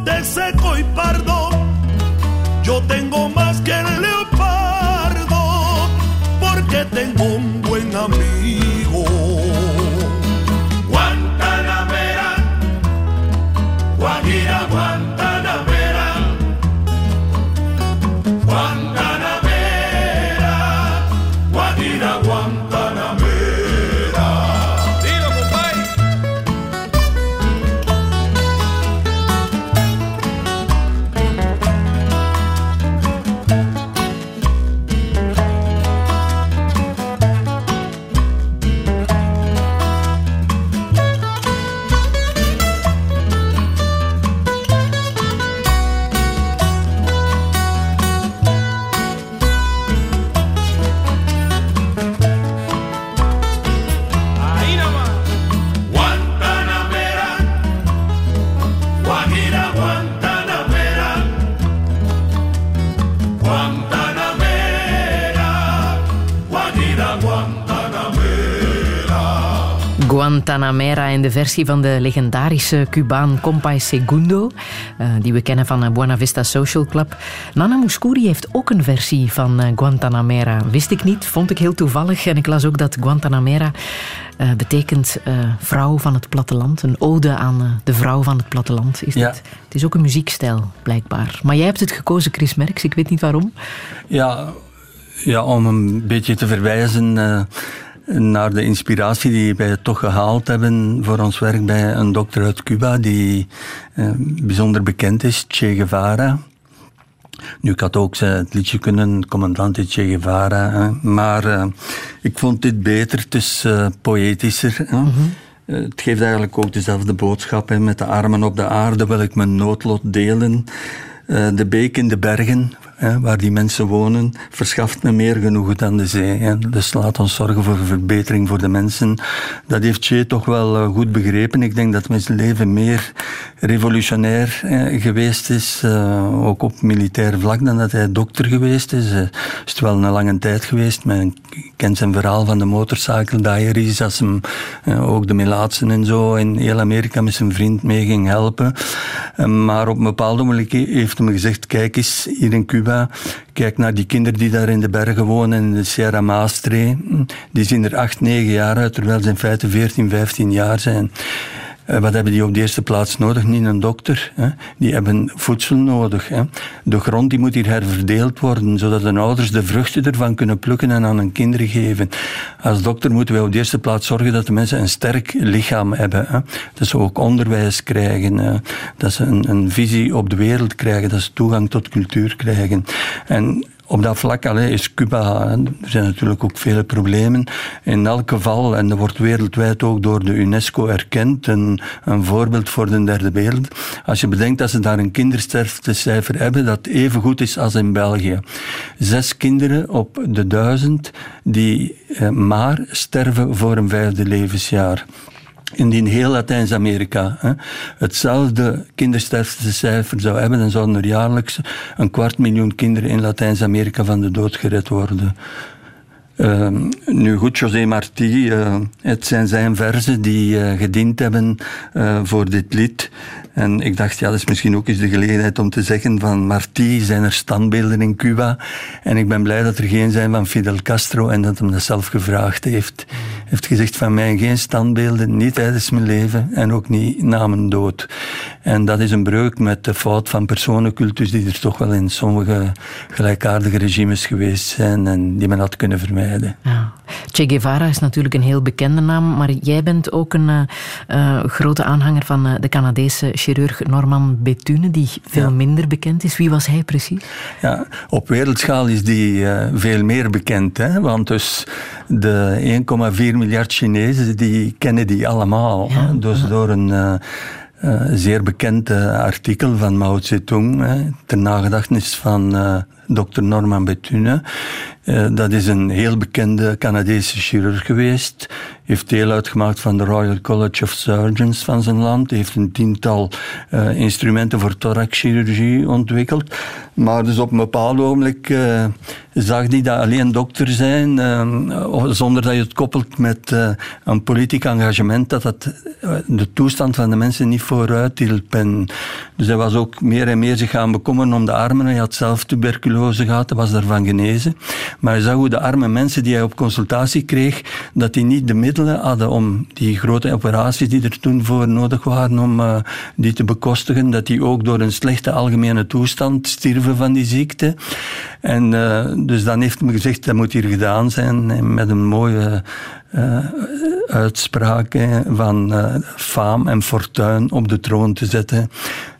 in de versie van de legendarische Cubaan Compay Segundo, eh, die we kennen van eh, Buena Vista Social Club. Nana Mouskouri heeft ook een versie van eh, Guantanamera. Wist ik niet, vond ik heel toevallig. En ik las ook dat Guantanamera betekent vrouw van het platteland. Een ode aan de vrouw van het platteland is
Ja.
dit. Het is ook een muziekstijl, blijkbaar. Maar jij hebt het gekozen, Chris Merks. Ik weet niet waarom.
Ja, ja om een beetje te verwijzen naar de inspiratie die wij toch gehaald hebben voor ons werk bij een dokter uit Cuba die eh, bijzonder bekend is, Che Guevara. Nu, ik had ook eh, het liedje kunnen, Commandante Che Guevara, hè, maar eh, ik vond dit beter, het is poëtischer. Hè. Eh, Het geeft eigenlijk ook dezelfde boodschap. Hè. Met de armen op de aarde wil ik mijn noodlot delen. De beek in de bergen, waar die mensen wonen, verschaft me meer genoegen dan de zee. Dus laat ons zorgen voor verbetering voor de mensen. Dat heeft Che toch wel eh, goed begrepen. Ik denk dat zijn leven meer revolutionair geweest is, eh, ook op militair vlak, dan dat hij dokter geweest is. Eh, is het wel een lange tijd geweest. Men kent zijn verhaal van de motorcycle diaries, als hem ook de Melaatsen en zo in heel Amerika met zijn vriend mee ging helpen. Maar op een bepaald moment heeft hem gezegd, kijk eens, hier in Cuba, kijk naar die kinderen die daar in de bergen wonen, in de Sierra Madre. Die zien er acht, negen jaar uit, terwijl ze in feite 14, 15 jaar zijn. Eh, Wat hebben die op de eerste plaats nodig? Niet een dokter. Hè? Die hebben voedsel nodig. Hè? De grond die moet hier herverdeeld worden, zodat de ouders de vruchten ervan kunnen plukken en aan hun kinderen geven. Als dokter moeten wij op de eerste plaats zorgen dat de mensen een sterk lichaam hebben. Hè? Dat ze ook onderwijs krijgen, dat ze een, een visie op de wereld krijgen, dat ze toegang tot cultuur krijgen. En op dat vlak allee, is Cuba, er zijn natuurlijk ook vele problemen. In elk geval, en dat wordt wereldwijd ook door de UNESCO erkend, een, een voorbeeld voor de derde wereld. Als je bedenkt dat ze daar een kindersterftecijfer hebben dat even goed is als in België. Zes kinderen op de duizend die eh, maar sterven voor een vijfde levensjaar. Indien heel Latijns-Amerika hetzelfde kindersterftecijfer zou hebben, dan zouden er jaarlijks een kwart miljoen kinderen in Latijns-Amerika van de dood gered worden. Ehm, nu goed, José Martí, eh, het zijn zijn verzen die eh, gediend hebben eh, voor dit lied. En ik dacht, ja, dat is misschien ook eens de gelegenheid om te zeggen van Martí zijn er standbeelden in Cuba. En ik ben blij dat er geen zijn van Fidel Castro en dat hem dat zelf gevraagd heeft. Hij heeft gezegd van mij geen standbeelden, niet tijdens mijn leven en ook niet na mijn dood. En dat is een breuk met de fout van personencultus die er toch wel in sommige gelijkaardige regimes geweest zijn en die men had kunnen vermijden.
Ja. Che Guevara is natuurlijk een heel bekende naam, maar jij bent ook een eh, eh, grote aanhanger van eh, de Canadese chirurg Norman Bethune, die veel minder bekend is. Wie was hij precies?
Ja, op wereldschaal is die veel meer bekend. Hè? Want dus de 1,4 miljard Chinezen, die kennen die allemaal. hè? Dus door een zeer bekend artikel van Mao Zedong, hè, ter nagedachtenis van dokter Norman Bethune. Eh, dat is een heel bekende Canadese chirurg geweest. Heeft deel uitgemaakt van de Royal College of Surgeons van zijn land. Heeft een tiental eh, instrumenten voor thoraxchirurgie ontwikkeld. Maar dus op een bepaald ogenblik eh, zag hij dat alleen dokter zijn, zonder dat je het koppelt met een politiek engagement, dat dat de toestand van de mensen niet vooruit hielp. En dus hij was ook meer en meer zich gaan bekommeren om de armen. Hij had zelf tuberculose gehad, hij was daarvan genezen. Maar hij zag hoe de arme mensen die hij op consultatie kreeg, dat die niet de middelen hadden om die grote operaties die er toen voor nodig waren om eh, die te bekostigen, dat die ook door een slechte algemene toestand stierven van die ziekte. En eh, dus dan heeft hij gezegd, dat moet hier gedaan zijn met een mooie eh, uitspraak hè, van eh, faam en fortuin op de troon te zetten.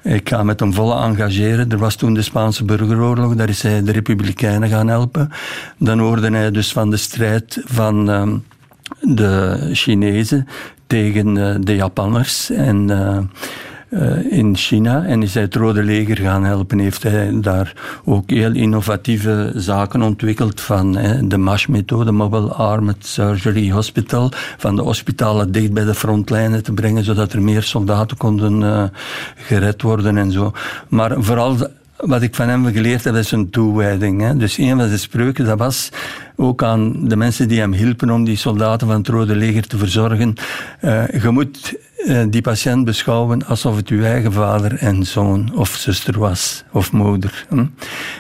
Ik ga met hem volle engageren. Er was toen de Spaanse burgeroorlog, daar is hij de Republikeinen gaan helpen. Dan hoorde hij dus van de strijd van ehm, de Chinezen tegen eh, de Japanners. En eh, in China en is hij het Rode Leger gaan helpen. Heeft hij daar ook heel innovatieve zaken ontwikkeld van de MASH-methode, Mobile Armored Surgery Hospital, van de hospitalen dicht bij de frontlijnen te brengen, zodat er meer soldaten konden eh, gered worden en zo. Maar vooral wat ik van hem geleerd heb, is een toewijding. Hè. Dus een van zijn spreuken, dat was ook aan de mensen die hem hielpen om die soldaten van het Rode Leger te verzorgen. eh, je moet die patiënt beschouwen alsof het uw eigen vader en zoon of zuster was, of moeder.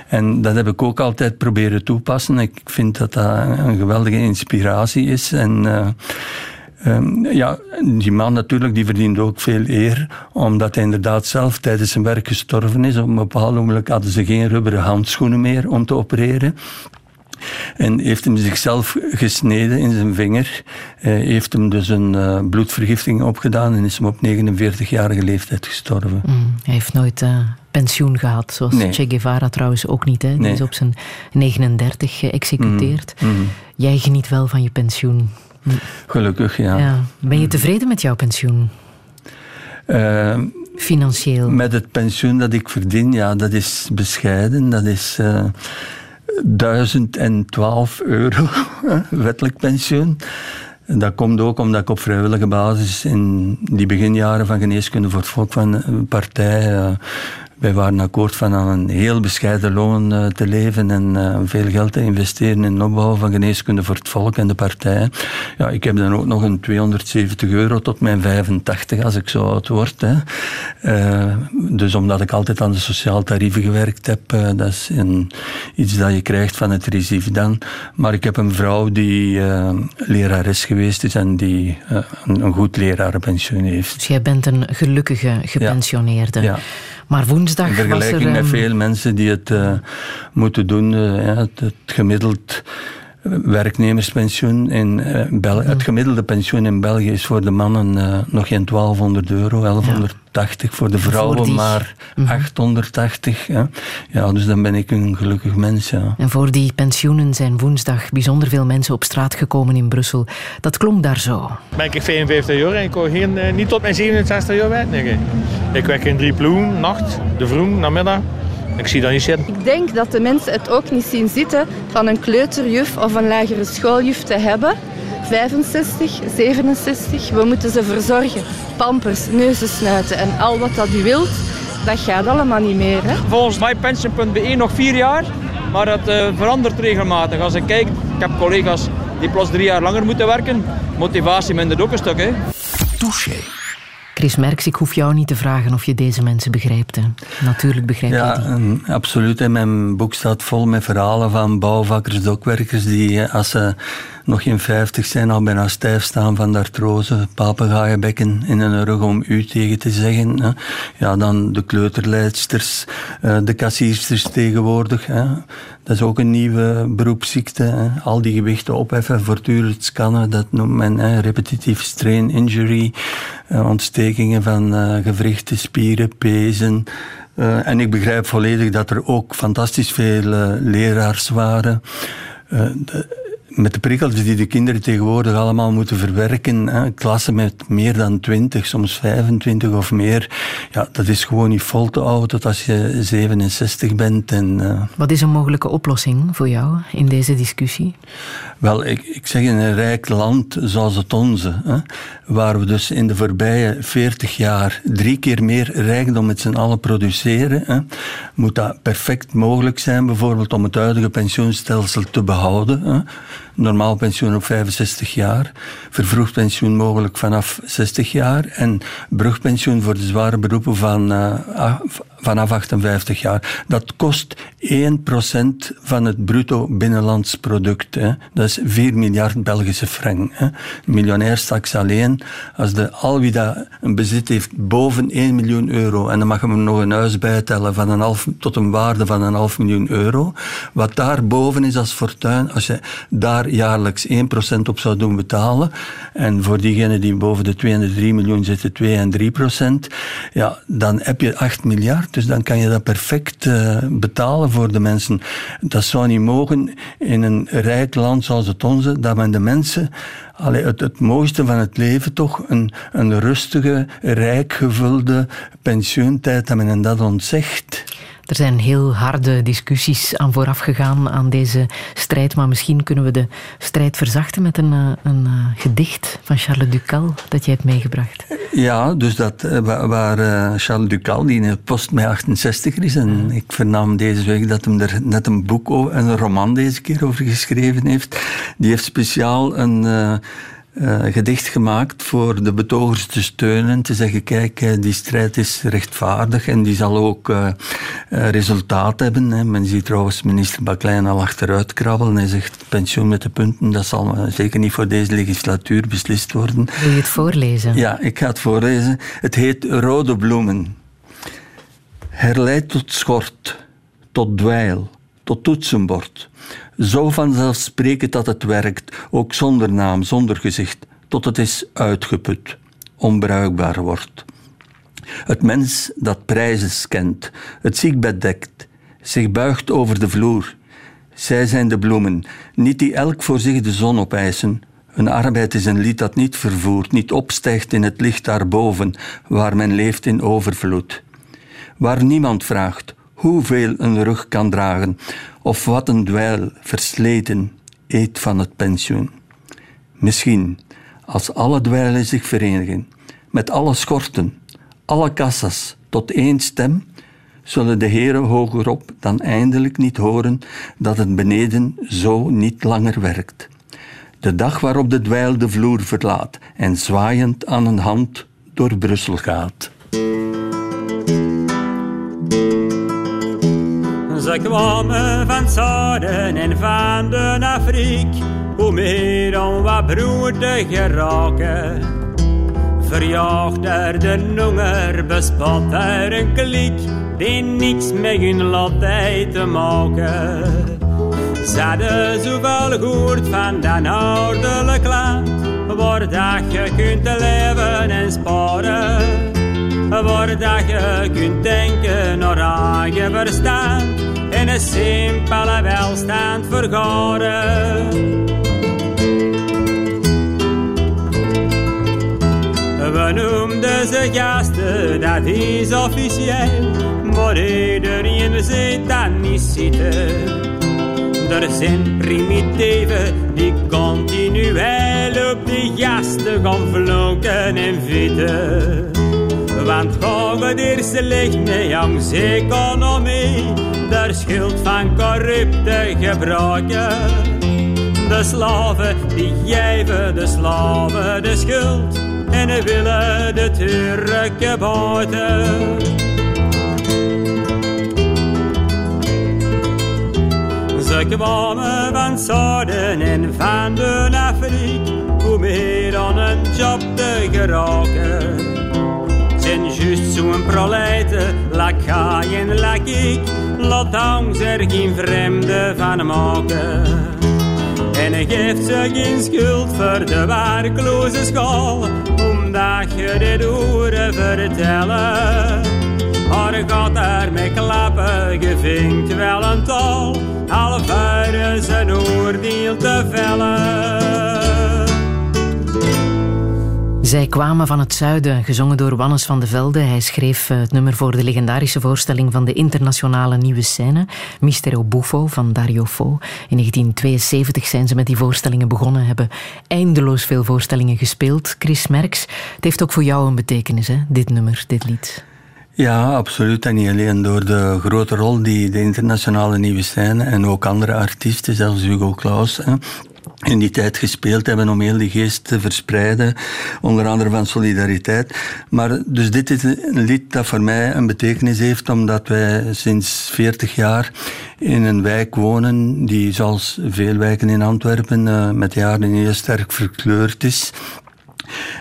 En dat heb ik ook altijd proberen toepassen. Ik vind dat dat een geweldige inspiratie is. En... eh, Ehm, ja, die man natuurlijk, die verdient ook veel eer, omdat hij inderdaad zelf tijdens zijn werk gestorven is. Op een bepaald moment hadden ze geen rubberen handschoenen meer om te opereren. En heeft hem zichzelf gesneden in zijn vinger. Heeft hem dus een eh, bloedvergiftiging opgedaan en is hem op 49-jarige leeftijd gestorven.
Mm, hij heeft nooit eh, pensioen gehad, zoals
Nee.
Che Guevara trouwens ook niet. Hè? Die
Nee.
is op zijn 39 geëxecuteerd.
Mhm.
Jij geniet wel van je pensioen.
Gelukkig, ja.
Ja. Ben je tevreden met jouw pensioen?
Eh,
Financieel?
Met het pensioen dat ik verdien, ja, dat is bescheiden. Dat is 1012 euro, [LAUGHS] wettelijk pensioen. En Dat komt ook omdat ik op vrijwillige basis in die beginjaren van Geneeskunde voor het Volk van een partij. eh, wij waren akkoord van aan een heel bescheiden loon eh, te leven en eh, veel geld te investeren in de opbouw van geneeskunde voor het volk en de partij. Ja, ik heb dan ook nog een 270 euro tot mijn 85 als ik zo oud word. Hè. Eh, dus omdat ik altijd aan de sociaal tarieven gewerkt heb, dat is een, iets dat je krijgt van het recife dan. Maar ik heb een vrouw die lerares geweest is en die een, een goed lerarenpensioen heeft.
Dus jij bent een gelukkige gepensioneerde.
Ja.
Maar woensdag
In
was er...
vergelijking met
ehm,
veel mensen die het eh, moeten doen, eh, ja, het, het gemiddeld werknemerspensioen in eh, België. Het gemiddelde pensioen in België is voor de mannen eh, nog geen 1200 euro, 1180 voor de vrouwen,
die-
maar
Mhm.
880. Hè. Ja, dus dan ben ik een gelukkig mens. Ja.
En voor die pensioenen zijn woensdag bijzonder veel mensen op straat gekomen in Brussel. Dat klonk daar zo.
Ben ik 55 jaar en ik kon geen, eh, niet tot mijn 67 jaar werken. Ik werk in drie ploegen, nacht, de vroeg, namiddag. Ik zie dat niet zitten.
Ik denk dat de mensen het ook niet zien zitten van een kleuterjuf of een lagere schooljuf te hebben. 65, 67, we moeten ze verzorgen. Pampers, neuzensnuiten en al wat dat u wilt, dat gaat allemaal niet meer. Hè?
Volgens mypension.be nog vier jaar, maar dat eh, verandert regelmatig. Als ik kijk, ik heb collega's die plots drie jaar langer moeten werken. Motivatie mindert ook een stuk. Hè.
Touché.
Chris Merks, ik hoef jou niet te vragen of je deze mensen begrijpt. Hè. Natuurlijk begrijp je
Ja,
die.
en absoluut. En mijn boek staat vol met verhalen van bouwvakkers, dokwerkers, die eh, als ze nog geen 50 zijn al bijna stijf staan van de artrose, papegaaienbekken in hun rug om u tegen te zeggen. Hè. Ja, dan de kleuterleidsters, eh, de kassiersters tegenwoordig. Hè. Dat is ook een nieuwe beroepsziekte. Al die gewichten opheffen, voortdurend scannen, dat noemt men repetitief strain injury, eh, ontstekingen van eh, gewrichten, spieren, pezen. En ik begrijp volledig dat er ook fantastisch veel leraars waren. De- met de prikkels die de kinderen tegenwoordig allemaal moeten verwerken, hè, klassen met meer dan 20, soms 25 of meer, ja, dat is gewoon niet vol te houden tot als je 67 bent. En, uh...
Wat is een mogelijke oplossing voor jou in deze discussie?
Wel, ik, ik zeg in een rijk land zoals het onze, hè, waar we dus in de voorbije 40 jaar drie keer meer rijkdom met z'n allen produceren, hè, moet dat perfect mogelijk zijn, bijvoorbeeld om het huidige pensioenstelsel te behouden. Hè. Normaal pensioen op 65 jaar, vervroegd pensioen mogelijk vanaf 60 jaar en brugpensioen voor de zware beroepen van, uh, vanaf 58 jaar. Dat kost 1% van het bruto binnenlands product. Hè. Dat is 4 miljard Belgische frank. Hè. Miljonair straks alleen, als de al wie een bezit heeft boven 1 miljoen euro, en dan mag hem nog een huis bijtellen van een half, tot een waarde van een half miljoen euro, wat daar boven is als fortuin, als je daar jaarlijks 1% op zou doen betalen, en voor diegenen die boven de 2 en de 3 miljoen zitten 2 en 3%, ja, dan heb je 8 miljard, dus dan kan je dat perfect uh, betalen voor de mensen. Dat zou niet mogen in een rijk land zoals het onze, dat men de mensen Allee, het, het mooiste van het leven toch, een, een rustige, rijk gevulde pensioentijd, dat men hen dat ontzegt.
Er zijn heel harde discussies aan vooraf gegaan aan deze strijd, maar misschien kunnen we de strijd verzachten met een, eh, een, een gedicht van Charles Ducal dat jij hebt meegebracht.
Ja, dus dat waar uh, Charles Ducal, die in het post mij 68 is, en ik vernam deze week dat hem er net een boek, over, een roman deze keer over geschreven heeft. Die heeft speciaal een... Uh, uh, gedicht gemaakt voor de betogers te steunen. Te zeggen, kijk, uh, die strijd is rechtvaardig en die zal ook uh, resultaat hebben. Hè. Men ziet trouwens minister Baklein al achteruit krabbelen. Hij zegt, pensioen met de punten, dat zal zeker niet voor deze legislatuur beslist worden.
Wil je het voorlezen?
Ja, ik ga het voorlezen. Het heet Rode Bloemen. Herleid tot schort, tot dweil, tot toetsenbord zo vanzelfsprekend dat het werkt, ook zonder naam, zonder gezicht, tot het is uitgeput, onbruikbaar wordt. Het mens dat prijzen kent, het ziekbed dekt, zich buigt over de vloer. Zij zijn de bloemen, niet die elk voor zich de zon opeisen. Hun arbeid is een lied dat niet vervoert, niet opstijgt in het licht daarboven, waar men leeft in overvloed. Waar niemand vraagt hoeveel een rug kan dragen, of wat een dweil versleten eet van het pensioen. Misschien, als alle dweilen zich verenigen, met alle schorten, alle kassas tot één stem, zullen de heren hogerop dan eindelijk niet horen dat het beneden zo niet langer werkt. De dag waarop de dweil de vloer verlaat en zwaaiend aan een hand door Brussel gaat.
Ze kwamen van zuiden en van de Afriek, hoe meer dan wat broeder geraken. Verjaagd er de honger, bespot er een kliek, die niks met hun lot te maken. Ze hadden zoveel gehoord van dat noordelijk land, waar dat je kunt leven en sparen. Waar dat je kunt denken naar eigen verstand in een simpele welstand vergaren. We noemden ze gasten, dat is officieel, maar iedereen zit dat niet zitten. Er zijn primitieven die continueel op die gasten gaan vloeken en vitten. Want eerste licht mee aan economie de schuld van corrupte gebruiken. De slaven die geven de slaven de schuld en willen de Turken buiten. Ze kwamen van Zuiden en van de Afriek om meer aan een job te geraken. Zijn zo'n proleiten, lakaaien, lak ik, laat ons er geen vreemde van maken. En hij geeft ze geen schuld voor de werkloze school, omdat je dit horen vertellen. Har gaat er met klappen, gevinkt wel een tol. Half uur zijn oordeel te vellen.
Zij kwamen van het zuiden, gezongen door Wannes van de Velde. Hij schreef eh, het nummer voor de legendarische voorstelling van de internationale nieuwe scène, Mistero Buffo van Dario Fo. In 1972 zijn ze met die voorstellingen begonnen, hebben eindeloos veel voorstellingen gespeeld. Chris Merks, het heeft ook voor jou een betekenis, hè? dit nummer, dit lied.
Ja, absoluut. En niet alleen door de grote rol die de internationale nieuwe scène en ook andere artiesten, zelfs Hugo Claus, hè, in die tijd gespeeld hebben om heel die geest te verspreiden, onder andere van solidariteit. Maar dus dit is een lied dat voor mij een betekenis heeft, omdat wij sinds 40 jaar in een wijk wonen die, zoals veel wijken in Antwerpen, eh, met de jaren heel sterk verkleurd is.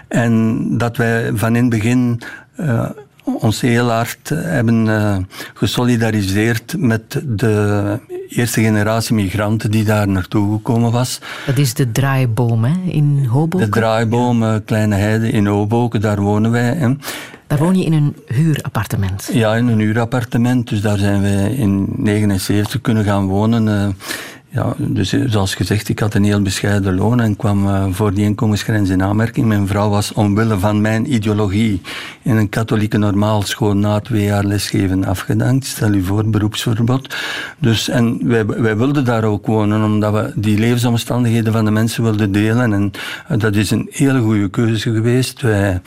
En dat wij van in het begin uh, ons heel hard hebben uh, gesolidariseerd met de eerste generatie migranten die daar naartoe gekomen was.
Dat is de draaiboom hè, in Hoboken?
De draaiboom, uh, Kleine Heide in Hoboken, daar wonen wij. Hè.
Daar woon je in een huurappartement?
Ja, in een huurappartement. Dus daar zijn wij in 1979 kunnen gaan wonen. Ja, dus zoals gezegd, ik had een heel bescheiden loon en kwam uh, voor die inkomensgrens in aanmerking. Mijn vrouw was omwille van mijn ideologie in een katholieke normaalschool na twee jaar lesgeven afgedankt. Stel u voor, beroepsverbod. Dus, en wij, wij wilden daar ook wonen, omdat we die levensomstandigheden van de mensen wilden delen. En uh, dat is een hele goede keuze geweest. Wij,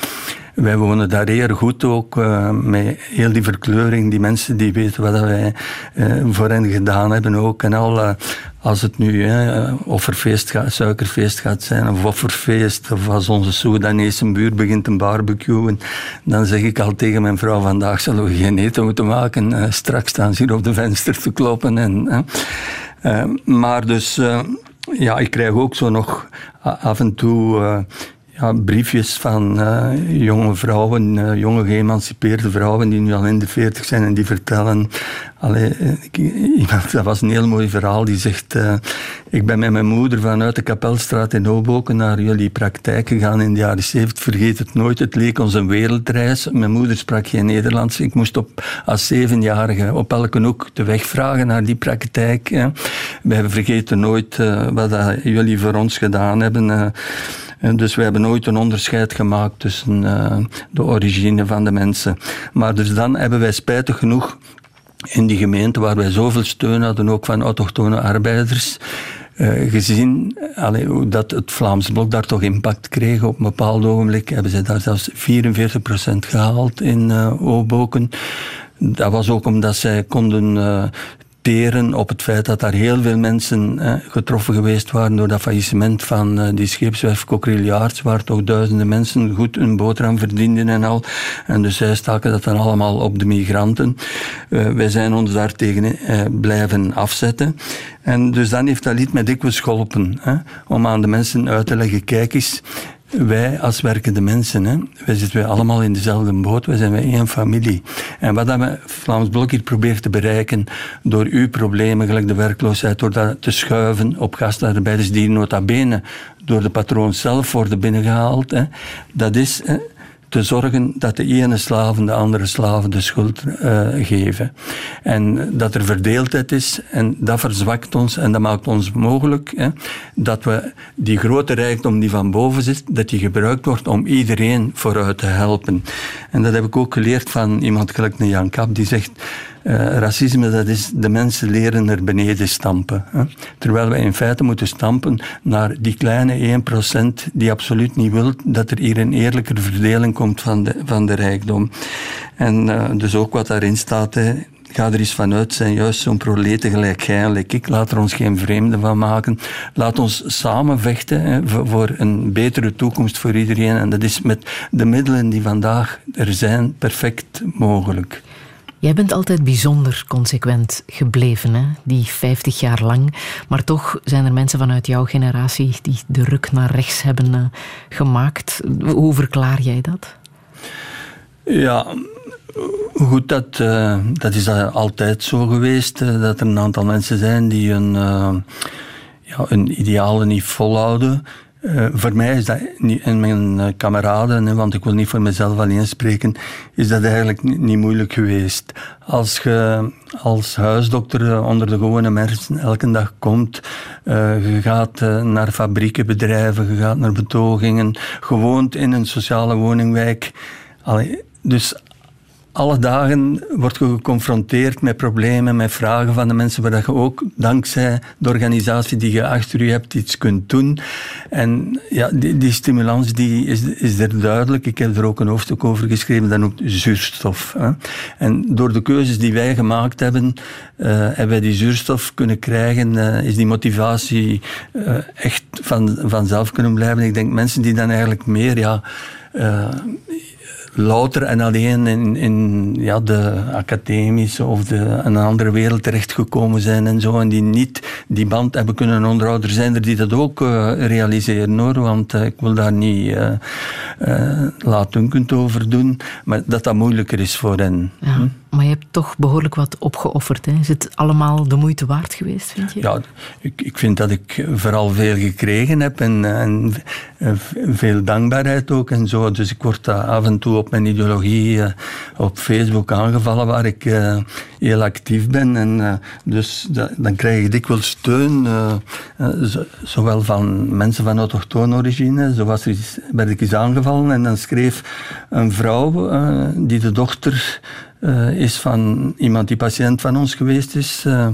wij wonen daar heel goed ook, uh, met heel die verkleuring, die mensen die weten wat wij uh, voor hen gedaan hebben ook. En al, uh, als het nu hè, offerfeest gaat, suikerfeest gaat zijn, of offerfeest, of als onze Soedanese buur begint een barbecuen, dan zeg ik al tegen mijn vrouw, vandaag zullen we geen eten moeten maken, straks staan ze hier op de venster te kloppen. En, maar dus, ja, ik krijg ook zo nog af en toe ja, briefjes van uh, jonge vrouwen, uh, jonge geëmancipeerde vrouwen die nu al in de veertig zijn en die vertellen. Allee, ik, [LAUGHS] dat was een heel mooi verhaal. Die zegt: Ik ben met mijn moeder vanuit de Kapelstraat in Hoboken naar jullie praktijk gegaan in de jaren zeventig. Vergeet het nooit, het leek ons een wereldreis. Mijn moeder sprak geen Nederlands. Ik moest op, als zevenjarige op elke hoek de weg vragen naar die praktijk. Hè. Wij vergeten nooit wat jullie voor ons gedaan hebben. Dus we hebben nooit een onderscheid gemaakt tussen uh, de origine van de mensen. Maar dus dan hebben wij spijtig genoeg in die gemeente waar wij zoveel steun hadden, ook van autochtone arbeiders, uh, gezien allee, dat het Vlaams blok daar toch impact kreeg. Op een bepaald ogenblik hebben ze daar zelfs 44% gehaald in uh. Dat was ook omdat zij konden op het feit dat daar heel veel mensen eh, getroffen geweest waren door dat faillissement van uh, die scheepswerf Coquilliards, waar toch duizenden mensen goed hun boterham verdienden en al. En dus zij staken dat dan allemaal op de migranten. Uh, wij zijn ons daartegen blijven afzetten. En dus dan heeft dat lied mij dikwijls geholpen, hè, om aan de mensen uit te leggen, kijk eens, wij als werkende mensen, hè, wij zitten allemaal in dezelfde boot, wij zijn wij één familie. En wat we Vlaams Blok hier probeert te bereiken door uw problemen, gelijk de werkloosheid, door dat te schuiven op gastarbeiders die nota bene door de patroon zelf worden binnengehaald, hè, dat is... Hè, te zorgen dat de ene slaven de andere slaven de schuld uh, geven. En dat er verdeeldheid is en dat verzwakt ons en dat maakt ons mogelijk hè, dat we die grote rijkdom die van boven zit, dat die gebruikt wordt om iedereen vooruit te helpen. En dat heb ik ook geleerd van iemand gelijk een Jan Kap die zegt racisme, dat is de mensen leren naar beneden stampen. Hè? Terwijl wij in feite moeten stampen naar die kleine 1% die absoluut niet wil dat er hier een eerlijke verdeling komt van de, van de rijkdom. En uh, dus ook wat daarin staat, hè, ga er eens vanuit, zijn juist zo'n proleten gelijk ik. Laat er ons geen vreemde van maken. Laat ons samen vechten hè, voor een betere toekomst voor iedereen. En dat is met de middelen die vandaag er zijn perfect mogelijk.
Jij bent altijd bijzonder consequent gebleven, hè? die 50 jaar lang. Maar toch zijn er mensen vanuit jouw generatie die de ruk naar rechts hebben uh, gemaakt. Hoe verklaar jij dat?
Ja, goed, dat, uh, dat is altijd zo geweest. Uh, dat er een aantal mensen zijn die hun, ja, hun idealen niet volhouden. Eh, voor mij is dat niet, en mijn eh, kameraden, want ik wil niet voor mezelf alleen spreken, is dat eigenlijk ni- niet moeilijk geweest. Als je als huisdokter eh, onder de gewone mensen elke dag komt, je gaat naar fabrieken, bedrijven, je gaat naar betogingen, gewoond in een sociale woningwijk. Dus alle dagen word je geconfronteerd met problemen, met vragen van de mensen, waar dat je ook dankzij de organisatie die je achter je hebt iets kunt doen. En ja, die, die stimulans die is, is er duidelijk. Ik heb er ook een hoofdstuk over geschreven, dan ook zuurstof. Hè. En door de keuzes die wij gemaakt hebben, eh, hebben wij die zuurstof kunnen krijgen, eh, is die motivatie eh, echt van, vanzelf kunnen blijven. Ik denk mensen die dan eigenlijk meer, ja... louter en alleen in, in ja, de academische of de, een andere wereld terechtgekomen zijn en zo, en die niet die band hebben kunnen onderhouden. Er zijn er die dat ook eh, realiseren hoor, want eh, ik wil daar niet uh, uh, laatdunkend over doen, maar dat dat moeilijker is voor hen.
Ja, hm? Maar je hebt toch behoorlijk wat opgeofferd. Hè? Is het allemaal de moeite waard geweest, vind je?
Ja, ik, ik vind dat ik vooral veel gekregen heb en, en veel dankbaarheid ook en zo. Dus ik word af en toe op mijn ideologie uh, op Facebook aangevallen, waar ik uh, heel actief ben. En dus da, dan krijg ik dikwijls steun, zo, zowel van mensen van autochtone origine, er is, werd ik eens aangevallen. En dan schreef een vrouw, die de dochter uh, is van iemand die patiënt van ons geweest is. Uh,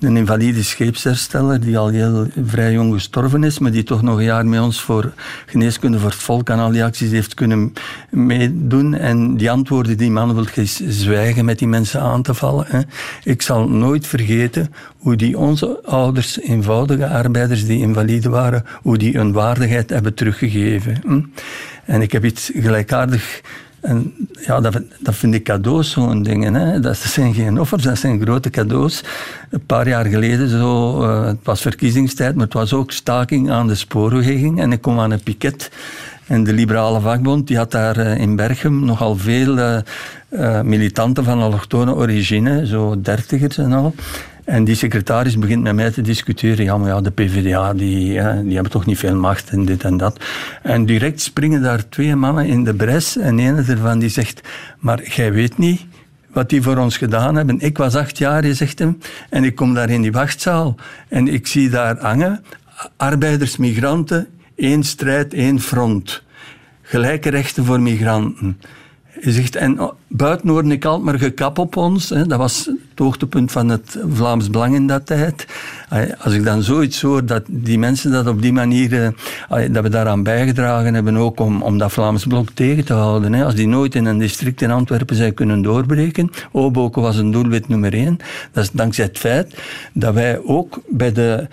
een invalide scheepshersteller die al heel vrij jong gestorven is, maar die toch nog een jaar met ons voor geneeskunde voor het volk aan al die acties heeft kunnen meedoen. En die antwoorden die man wil zwijgen met die mensen aan te vallen. Hè. Ik zal nooit vergeten hoe die onze ouders, eenvoudige arbeiders die invalide waren, hoe die hun waardigheid hebben teruggegeven. Hm? En ik heb iets gelijkaardig en ja, dat, vind ik cadeaus, zo'n dingen. Hè. Dat zijn geen offers, dat zijn grote cadeaus. Een paar jaar geleden, zo, uh, het was verkiezingstijd, maar het was ook staking aan de spoorweging. En ik kom aan een piket. En de Liberale Vakbond die had daar uh, in Berchem nogal veel uh, militanten van allochtone origine, zo dertigers en al. En die secretaris begint met mij te discussiëren. Ja, maar ja, de PvdA, die, die hebben toch niet veel macht en dit en dat. En direct springen daar twee mannen in de bres. En een ervan die zegt, maar jij weet niet wat die voor ons gedaan hebben. Ik was acht jaar, je zegt hem, en ik kom daar in die wachtzaal. En ik zie daar hangen, arbeiders, migranten, één strijd, één front. Gelijke rechten voor migranten. Je zegt, en buiten hoorde ik altijd maar gekap op ons. Hè. Dat was het hoogtepunt van het Vlaams Belang in dat tijd. Als ik dan zoiets hoor, dat die mensen dat op die manier, dat we daaraan bijgedragen hebben, ook om, om dat Vlaams Blok tegen te houden. Hè. Als die nooit in een district in Antwerpen zijn kunnen doorbreken, Oboken was een doelwit nummer één, dat is dankzij het feit dat wij ook bij de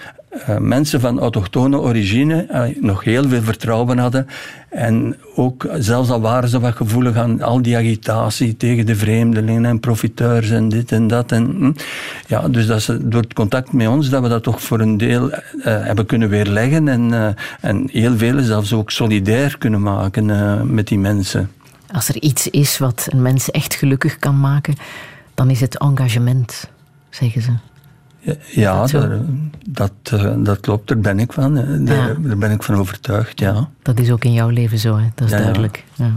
uh, mensen van autochtone origine uh, nog heel veel vertrouwen hadden. En ook, zelfs al waren ze wat gevoelig aan al die agitatie tegen de vreemdelingen en profiteurs en dit en dat. En, hm, ja, dus dat ze, door het contact met ons, dat we dat toch voor een deel uh, hebben kunnen weerleggen en, en heel velen zelfs ook solidair kunnen maken met die mensen.
Als er iets is wat een mens echt gelukkig kan maken, dan is het engagement, zeggen ze.
Ja, dat, daar, dat, dat, klopt, daar ben ik van. Daar, ja. daar, ben ik van overtuigd, ja.
Dat is ook in jouw leven zo, hè? dat is ja, duidelijk. Ja.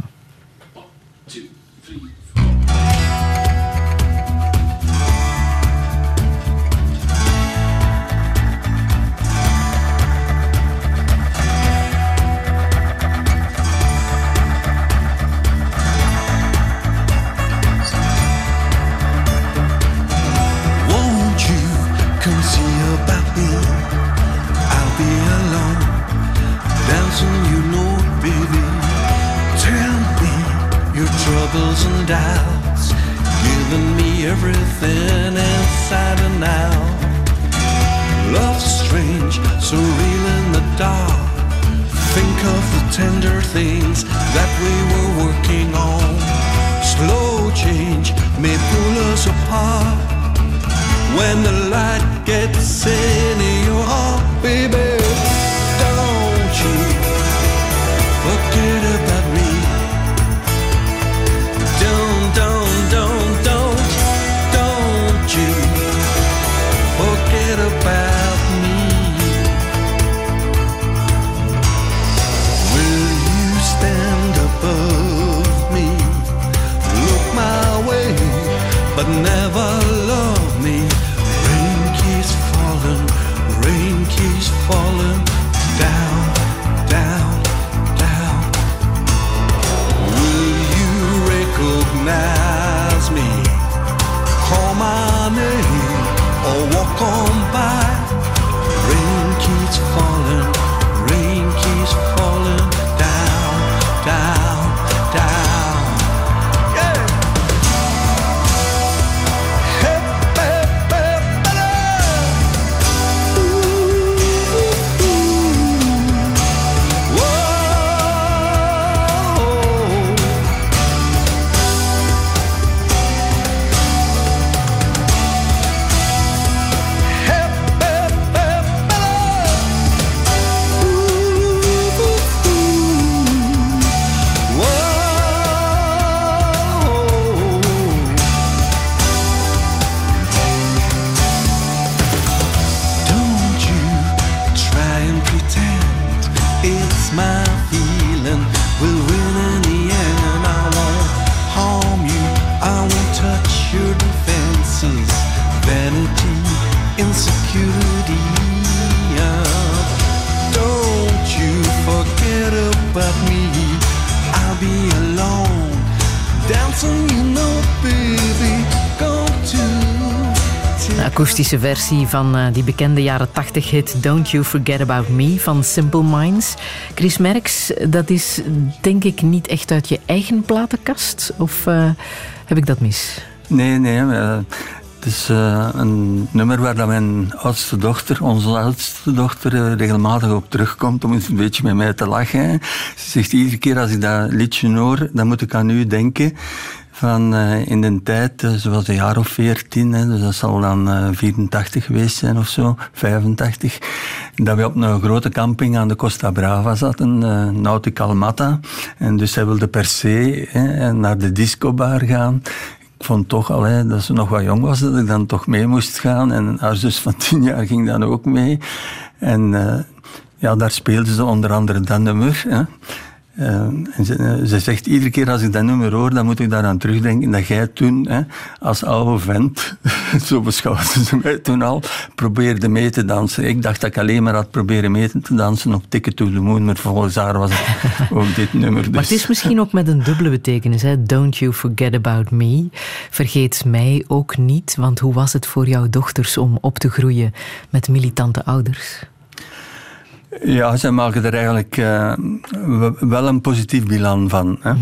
Versie van eh, die bekende jaren 80 hit Don't You Forget About Me van Simple Minds. Chris Merks, dat is denk ik niet echt uit je eigen platenkast? Of eh, heb ik dat mis?
Nee, nee. eh, het is een nummer waar dat mijn oudste dochter, onze oudste dochter, regelmatig op terugkomt om eens een beetje met mij te lachen. Ze zegt iedere keer als ik dat liedje hoor, dan moet ik aan u denken. Van eh, in de tijd, eh, ze was een jaar of veertien, dus dat zal dan eh, 84 geweest zijn of zo, 85. Dat we op een grote camping aan de Costa Brava zaten, eh Nautical Matta. En dus zij wilde per se naar de discobar gaan. Ik vond toch al, dat ze nog wat jong was, dat ik dan toch mee moest gaan. En haar zus van [LAUGHS] tien jaar ging dan ook mee. En eh, ja, daar speelden ze onder andere dat nummer. Hè. Eh, en ze, eh, ze zegt iedere keer als ik dat nummer hoor, dan moet ik daaraan terugdenken dat jij toen, hè, als oude vent, [LAUGHS] zo beschouwde ze mij toen al, probeerde mee te dansen. Ik dacht dat ik alleen maar had proberen mee te dansen op Ticket to the Moon, maar volgens haar was het [LAUGHS] ook dit nummer. Dus.
Maar het is misschien ook met een dubbele betekenis. Hè? Don't you forget about me. Vergeet mij ook niet. Want hoe was het voor jouw dochters om op te groeien met militante ouders?
Ja, zij maken er eigenlijk eh, wel een positief bilan van. Hè.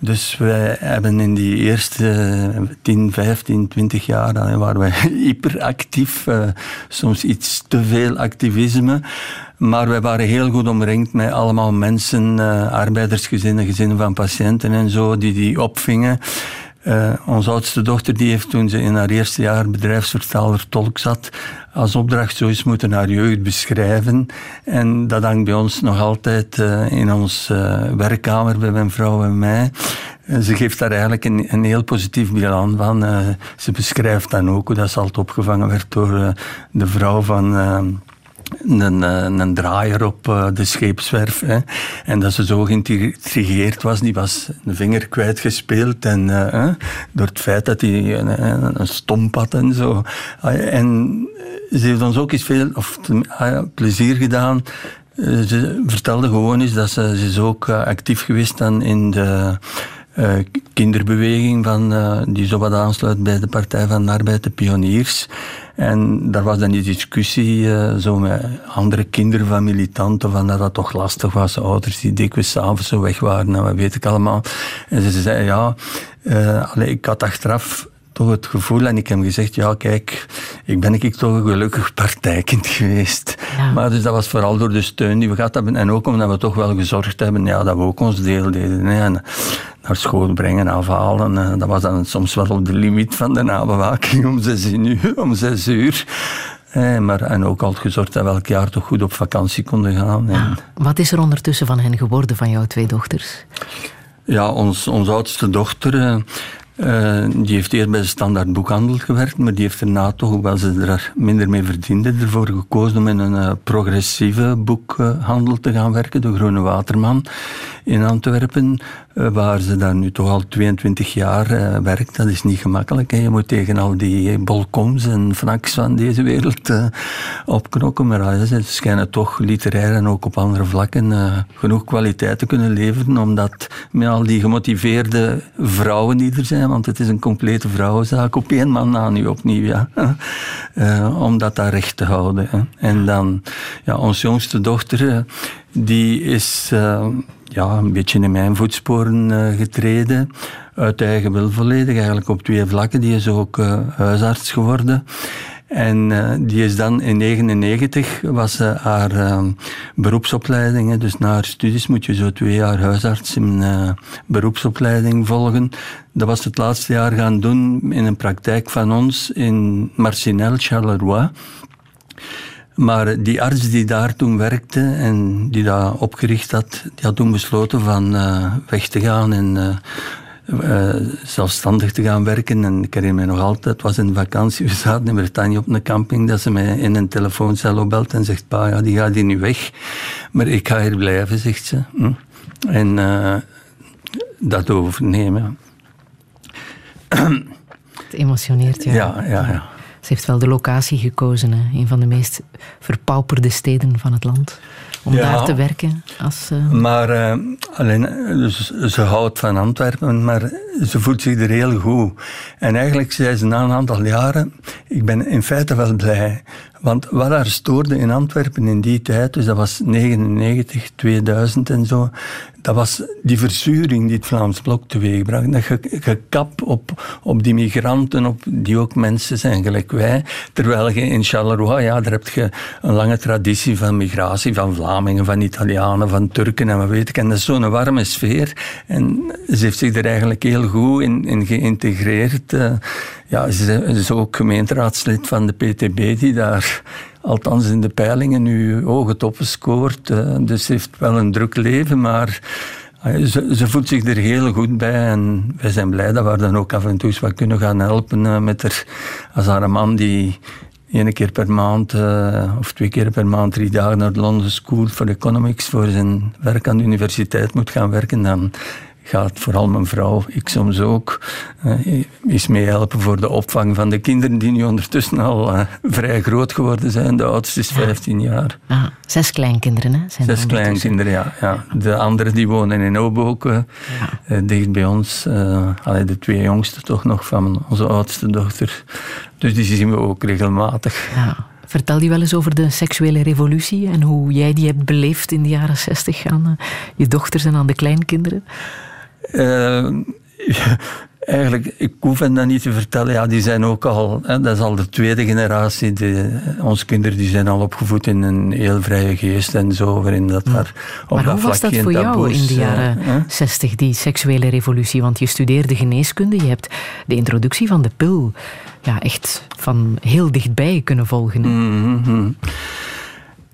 Dus wij hebben in die eerste eh, 10, 15, 20 jaar dan waren wij [LAUGHS] hyperactief. eh, soms iets te veel activisme. Maar wij waren heel goed omringd met allemaal mensen, eh, arbeidersgezinnen, gezinnen van patiënten en zo, die die opvingen. Eh, onze oudste dochter die heeft toen ze in haar eerste jaar bedrijfsvertaler tolk zat, als opdracht zo eens moeten haar jeugd beschrijven. En dat hangt bij ons nog altijd eh, in onze werkkamer bij mijn vrouw en mij. Ze geeft daar eigenlijk een, een heel positief bilan van. Eh, ze beschrijft dan ook hoe dat ze altijd opgevangen werd door eh, de vrouw van... een, eh, een draaier op eh, de scheepswerf. Hè. En dat ze zo geïntrigeerd was, die was een vinger kwijtgespeeld. En, eh, hè, door het feit dat hij een, een, stomp had en zo. Ah, En ze heeft ons ook eens veel of, ah plezier gedaan. Ze vertelde gewoon eens dat ze, ze is ook actief geweest dan in de kinderbeweging van, eh, die zo wat aansluit bij de Partij van de Arbeid, de Pioniers. En daar was dan die discussie eh, zo met andere kinderen van militanten, van dat dat toch lastig was, ouders die dikwijls s'avonds zo weg waren en wat weet ik allemaal. En ze zei, ja, eh, allee, ik had achteraf toch het gevoel, en ik heb gezegd, ja kijk, ik ben ik toch een gelukkig partijkind [LAUGHS] geweest. Maar dus dat was vooral door de steun die we gehad hebben, en ook omdat we toch wel gezorgd hebben, ja, dat we ook ons deel deden. Hè, en naar school brengen, afhalen, eh, dat was dan soms wel op de limiet van de nabewaking om zes uur. [LAUGHS] Om zes uur. Eh, maar, en ook altijd gezorgd dat we elk jaar toch goed op vakantie konden gaan. En,
Wat is er ondertussen van hen geworden, van jouw twee dochters?
Ja, ons, onze oudste dochter, eh, die heeft eerst bij de standaard boekhandel gewerkt, maar die heeft daarna toch, hoewel ze er minder mee verdiende, ervoor gekozen om in een eh, progressieve boekhandel te gaan werken, de Groene Waterman in Antwerpen, waar ze daar nu toch al 22 jaar eh, werkt. Dat is niet gemakkelijk. Hè. Je moet tegen al die bolcoms en fnaks van deze wereld eh, opknokken, maar ze schijnen toch literair en ook op andere vlakken eh, genoeg kwaliteit te kunnen leveren, omdat met al die gemotiveerde vrouwen die er zijn, want het is een complete vrouwenzaak, op één man na nu opnieuw, ja. [LAUGHS] Eh, om dat daar recht te houden. En dan, ja, onze jongste dochter, eh, die is eh, ja, een beetje in mijn voetsporen eh, getreden. Uit eigen wil volledig, eigenlijk op twee vlakken. Die is ook eh, huisarts geworden. En eh, die is dan in 1999 was haar beroepsopleiding. hè. Dus na haar studies moet je zo twee jaar huisarts in beroepsopleiding volgen. Dat was het laatste jaar gaan doen in een praktijk van ons in Marcinelle, Charleroi. Maar die arts die daar toen werkte en die dat opgericht had, die had toen besloten van eh, weg te gaan en eh, eh, zelfstandig te gaan werken. En ik herinner me nog altijd, het was in vakantie, we zaten in Bretagne op een camping, dat ze mij in een telefooncel opbelt en zegt, pa, ja, die gaat hier nu weg. maar ik ga hier blijven, zegt ze. Hm. En dat overnemen.
Het emotioneert jou.
Ja, ja, ja.
Ze heeft wel de locatie gekozen, hè? een van de meest verpauperde steden van het land. Om
Ja.
daar te werken als... eh,
Maar eh, alleen, dus ze houdt van Antwerpen, maar ze voelt zich er heel goed. En eigenlijk zei ze na een aantal jaren, ik ben in feite wel blij. Want wat haar stoorde in Antwerpen in die tijd, dus dat was 99, 2000 en zo, dat was die verzuring die het Vlaams Blok teweegbracht. Dat ge- gekap op, op die migranten, op, die ook mensen zijn gelijk wij. Terwijl je in Charleroi, ja, daar heb je een lange traditie van migratie, van Vlamingen, van Italianen, van Turken en wat weet ik. En dat is zo'n warme sfeer. En ze heeft zich er eigenlijk heel goed in, in geïntegreerd. Eh, ja, ze is ook gemeenteraadslid van de PTB, die daar althans in de peilingen nu hoge toppen scoort. Eh, dus heeft wel een druk leven, maar eh, ze, ze voelt zich er heel goed bij. En wij zijn blij dat we haar dan ook af en toe eens wat kunnen gaan helpen eh, met haar, als haar man die één keer per maand eh, of twee keer per maand drie dagen naar de London School for Economics voor zijn werk aan de universiteit moet gaan werken, dan gaat vooral mijn vrouw, ik soms ook, eh, is meehelpen voor de opvang van de kinderen die nu ondertussen al eh, vrij groot geworden zijn. De oudste is 15 jaar.
ah, zes kleinkinderen, hè? Zijn
Zes kleinkinderen, ja, ja. De anderen die wonen in Oboken, eh, dicht bij ons. eh allee, de twee jongsten toch nog van onze oudste dochter. Dus die zien we ook regelmatig.
Ja. Vertel die wel eens over de seksuele revolutie en hoe jij die hebt beleefd in de jaren zestig aan je dochters en aan de kleinkinderen?
Eh, [LAUGHS] eigenlijk, ik hoef hen dat niet te vertellen. Ja, die zijn ook al, hè, dat is al de tweede generatie. De, onze kinderen die zijn al opgevoed in een heel vrije geest en zo, waarin dat daar op
maar
dat
hoe was dat voor jou
taboes,
in de
eh,
jaren
hè?
60, die seksuele revolutie? Want je studeerde geneeskunde, je hebt de introductie van de pil ja, echt van heel dichtbij kunnen volgen.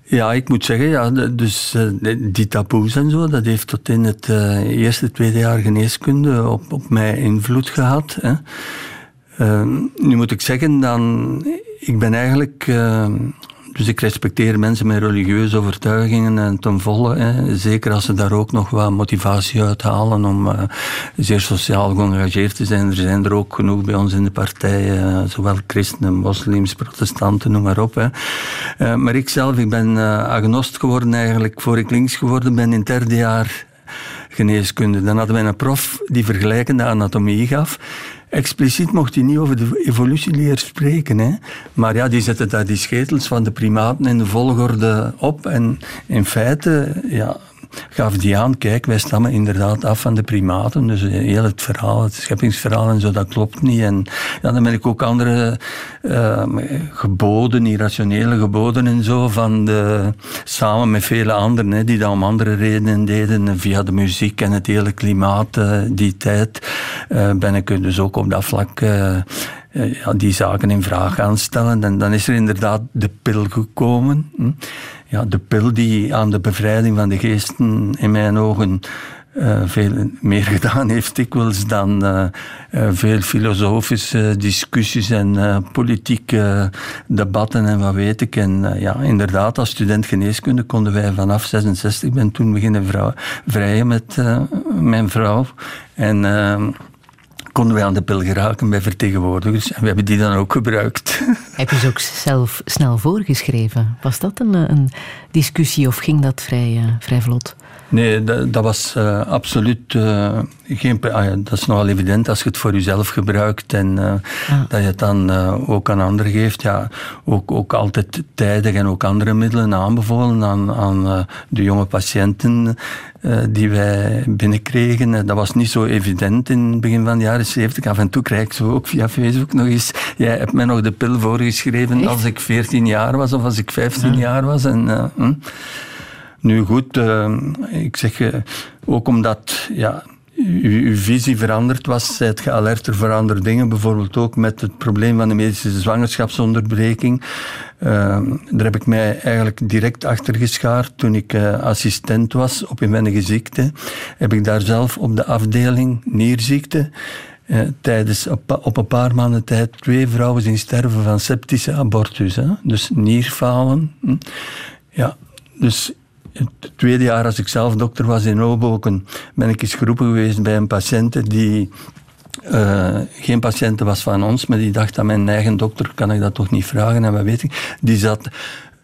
Ja, ik moet zeggen, ja, dus eh, die taboes en zo, dat heeft tot in het eh, eerste, tweede jaar geneeskunde op, op mij invloed gehad. Hè. Ehm, nu moet ik zeggen, dan, ik ben eigenlijk, ehm, dus ik respecteer mensen met religieuze overtuigingen en ten volle, hè, zeker als ze daar ook nog wat motivatie uithalen om eh, zeer sociaal geëngageerd te zijn. Er zijn er ook genoeg bij ons in de partij, eh, zowel christenen, moslims, protestanten, noem maar op. Eh, maar ik zelf, ik ben agnost geworden eigenlijk, voor ik links geworden ben in het derde jaar geneeskunde. Dan hadden wij een prof die vergelijkende anatomie gaf. Expliciet mocht hij niet over de evolutieleer spreken. Hè. Maar ja, die zette daar die schetels van de primaten in de volgorde op. En in feite ja, gaf die aan, kijk, wij stammen inderdaad af van de primaten. Dus heel het verhaal, het scheppingsverhaal en zo, dat klopt niet. En dan ben ik ook andere eh, geboden, irrationele geboden en zo, van de, samen met vele anderen, hè, die dat om andere redenen deden, via de muziek en het hele klimaat eh, die tijd, eh, ben ik dus ook op dat vlak eh, eh, ja, die zaken in vraag gaan stellen. En dan is er inderdaad de pil gekomen. hm. Ja, de pil die aan de bevrijding van de geesten in mijn ogen eh, veel meer [LAUGHS] gedaan heeft dikwijls dan eh, eh, veel filosofische discussies en politieke debatten en wat weet ik. En ja, inderdaad, als student geneeskunde konden wij vanaf 66, ik ben toen beginnen vrijen met mijn vrouw. En eh, konden wij aan de pil geraken bij vertegenwoordigers. En we hebben die dan ook gebruikt. [LAUGHS]
Heb je ze ook zelf snel voorgeschreven? Was dat een, eh, een discussie of ging dat vrij, eh, vrij vlot?
Nee, dat, dat was eh, absoluut eh, geen... ah ja, dat is nogal evident als je het voor jezelf gebruikt en eh, dat je het dan ook aan anderen geeft. Ja, ook, ook altijd tijdig en ook andere middelen aanbevolen aan, aan de jonge patiënten die wij binnenkregen. Dat was niet zo evident in het begin van de jaren 70. Af en toe krijg ik zo ook via Facebook nog eens... Jij hebt mij nog de pil voorgeschreven als ik 14 jaar was of als ik 15 jaar was. En, hm. Nu goed, eh, ik zeg eh, ook omdat ja, uw, visie veranderd was, zijt je alerter voor andere dingen. Bijvoorbeeld ook met het probleem van de medische zwangerschapsonderbreking. Eh, daar heb ik mij eigenlijk direct achter geschaard. Toen ik assistent was op inwendige ziekte, heb ik daar zelf op de afdeling nierziekte tijdens op een paar maanden tijd twee vrouwen zien sterven van septische abortus. Hè? Dus nierfalen. hm. Ja, dus het tweede jaar, als ik zelf dokter was in Hoboken, ben ik eens geroepen geweest bij een patiënt die eh, geen patiënt was van ons, maar die dacht aan mijn eigen dokter, kan ik dat toch niet vragen? En wat weet ik. Die zat,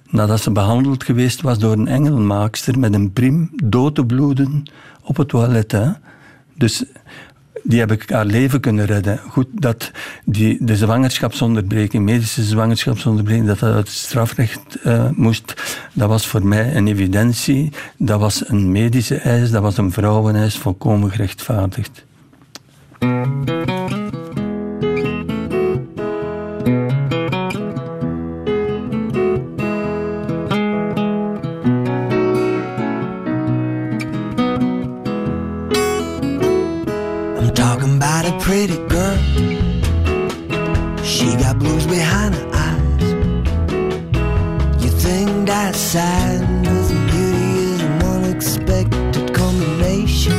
nadat ze behandeld geweest was door een engelmaakster met een prim, dood te bloeden op het toilet. Hè. Dus die heb ik haar leven kunnen redden. Goed, dat die, de zwangerschapsonderbreking, medische zwangerschapsonderbreking, dat dat uit het strafrecht eh, moest, dat was voor mij een evidentie. Dat was een medische eis, dat was een vrouweneis, volkomen gerechtvaardigd.
Think that sadness and beauty is an unexpected combination.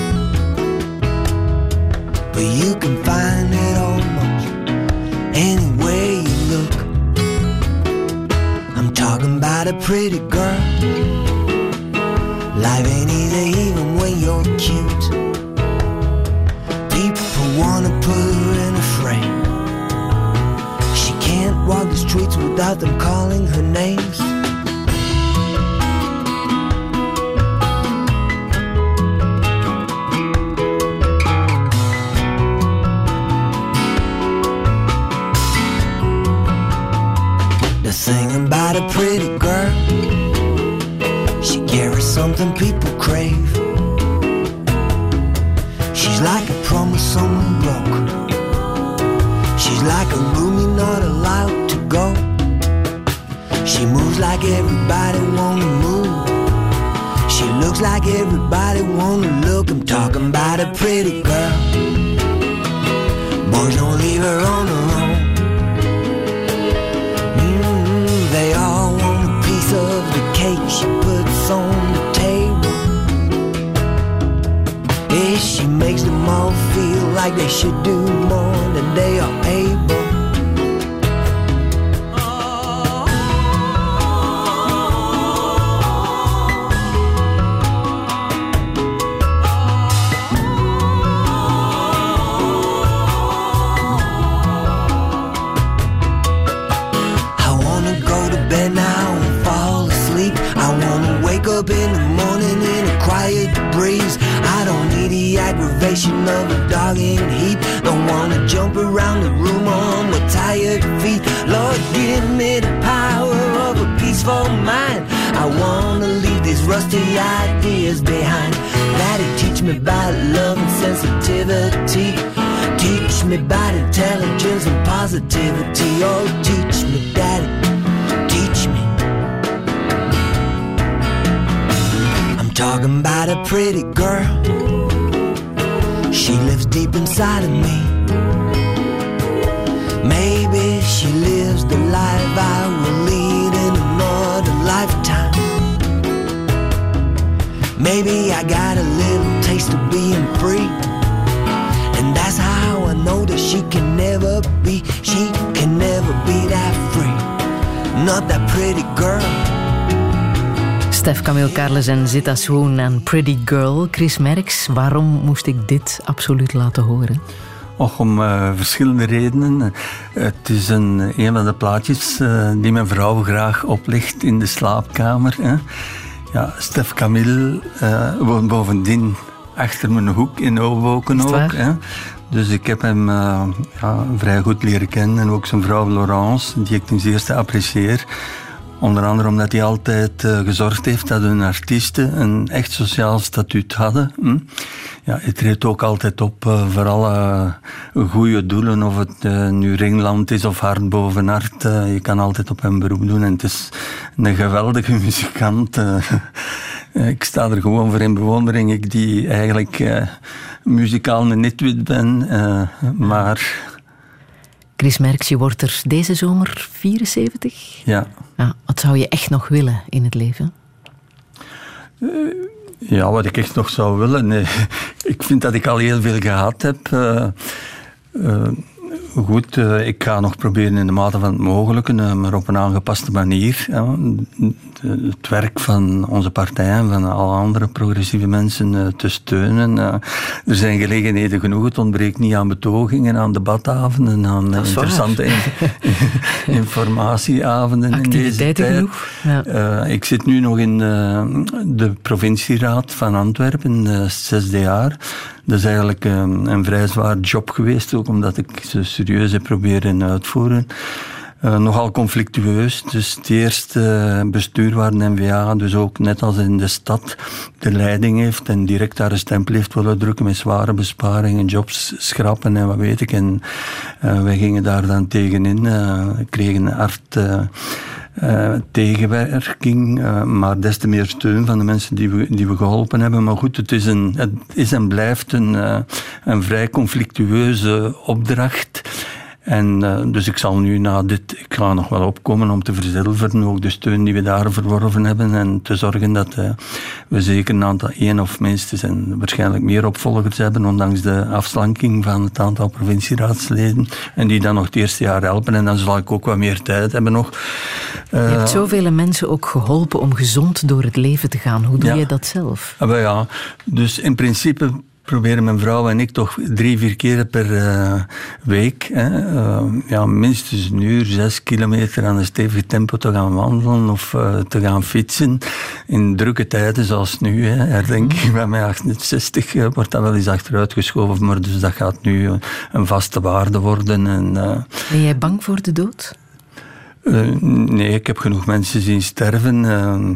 But you can find it almost anywhere you look. I'm talking about a pretty girl. Life ain't easy even when you're cute. People wanna put her in a frame. She can't walk the streets without them calling her names. Something people crave. She's like a promise someone broke. She's like a room you're not allowed to go. She moves like everybody wanna move. She looks like everybody wanna look. I'm talking about a pretty girl. Boys don't leave her on her own. Mm, they all want a piece of the cake she puts on all feel like they should do more than they are able. Rusty ideas behind. Daddy, teach me about love and sensitivity. Teach me about intelligence and positivity. Oh, teach me, Daddy. Teach me. I'm talking about a pretty girl. She lives deep inside of me. Maybe I got a little taste of being free. And that's how I know that she can never be, she can never be that free. Not that pretty girl.
Stef Camille Carles en Zita Swoon en Pretty Girl. Chris Merks, waarom moest ik dit absoluut laten horen?
Och, om eh, verschillende redenen. Het is een, een van de plaatjes eh, die mijn vrouw graag oplegt in de slaapkamer. Hè. Ja, Stef Camille eh, woont bovendien achter mijn hoek in Hoboken ook. Hè. Dus ik heb hem eh, ja, vrij goed leren kennen. En ook zijn vrouw Laurence, die ik ten zeerste apprecieer. Onder andere omdat hij altijd eh, gezorgd heeft dat hun artiesten een echt sociaal statuut hadden. Hm? Ja, hij treedt ook altijd op eh, voor alle goede doelen, of het eh, nu Ringland is of Hart boven Hart. eh, je kan altijd op hem beroep doen. En het is een geweldige [LAUGHS] muzikant. eh. Eh, ik sta er gewoon voor in bewondering. Ik die eigenlijk eh, muzikaal een nitwit ben, eh, maar
Chris Merks, je wordt er deze zomer 74.
ja...
Ja, wat zou je echt nog willen in het leven?
Ja, wat ik echt nog zou willen. Nee. [LAUGHS] Ik vind dat ik al heel veel gehad heb. Eh, eh, goed, eh, ik ga nog proberen in de mate van het mogelijke, eh, maar op een aangepaste manier. Het werk van onze partij en van alle andere progressieve mensen eh, te steunen. Eh, er zijn gelegenheden genoeg. Het ontbreekt niet aan betogingen, aan debatavonden, aan
is
interessante in- [LAUGHS] informatieavonden in deze
genoeg. Ja.
Eh, ik zit nu nog in eh, de provincieraad van Antwerpen, eh, het zesde jaar. Dat is eigenlijk eh, een vrij zwaar job geweest, ook omdat ik ze serieus heb proberen uitvoeren. Eh, nogal conflictueus. Dus het eerste bestuur waar de NVA, dus ook net als in de stad, de leiding heeft en direct daar een stempel heeft willen drukken met zware besparingen, jobs schrappen en wat weet ik. En eh, wij gingen daar dan tegenin, eh kregen hard eh, tegenwerking, maar des te meer steun van de mensen die we, die we geholpen hebben. Maar goed, het is, een, het is en blijft een, een vrij conflictueuze opdracht. En uh, dus ik zal nu na dit, ik ga nog wel opkomen om te verzilveren, ook de steun die we daar verworven hebben en te zorgen dat uh, we zeker een aantal, één of minstens en waarschijnlijk meer opvolgers hebben, ondanks de afslanking van het aantal provincieraadsleden en die dan nog het eerste jaar helpen en dan zal ik ook wat meer tijd hebben nog.
Je hebt zoveel mensen ook geholpen om gezond door het leven te gaan. Hoe doe
Ja.
je dat zelf?
Ah, ja, dus in principe proberen mijn vrouw en ik toch drie, vier keer per eh, week, hè, eh, ja, minstens een uur, zes kilometer aan een stevig tempo te gaan wandelen of eh, te gaan fietsen. In drukke tijden zoals nu, hè, herdenking bij mij 68 eh, wordt dat wel eens achteruit geschoven, maar dus dat gaat nu een vaste waarde worden. En,
Ben jij bang voor de dood?
Eh, nee, ik heb genoeg mensen zien sterven. Eh,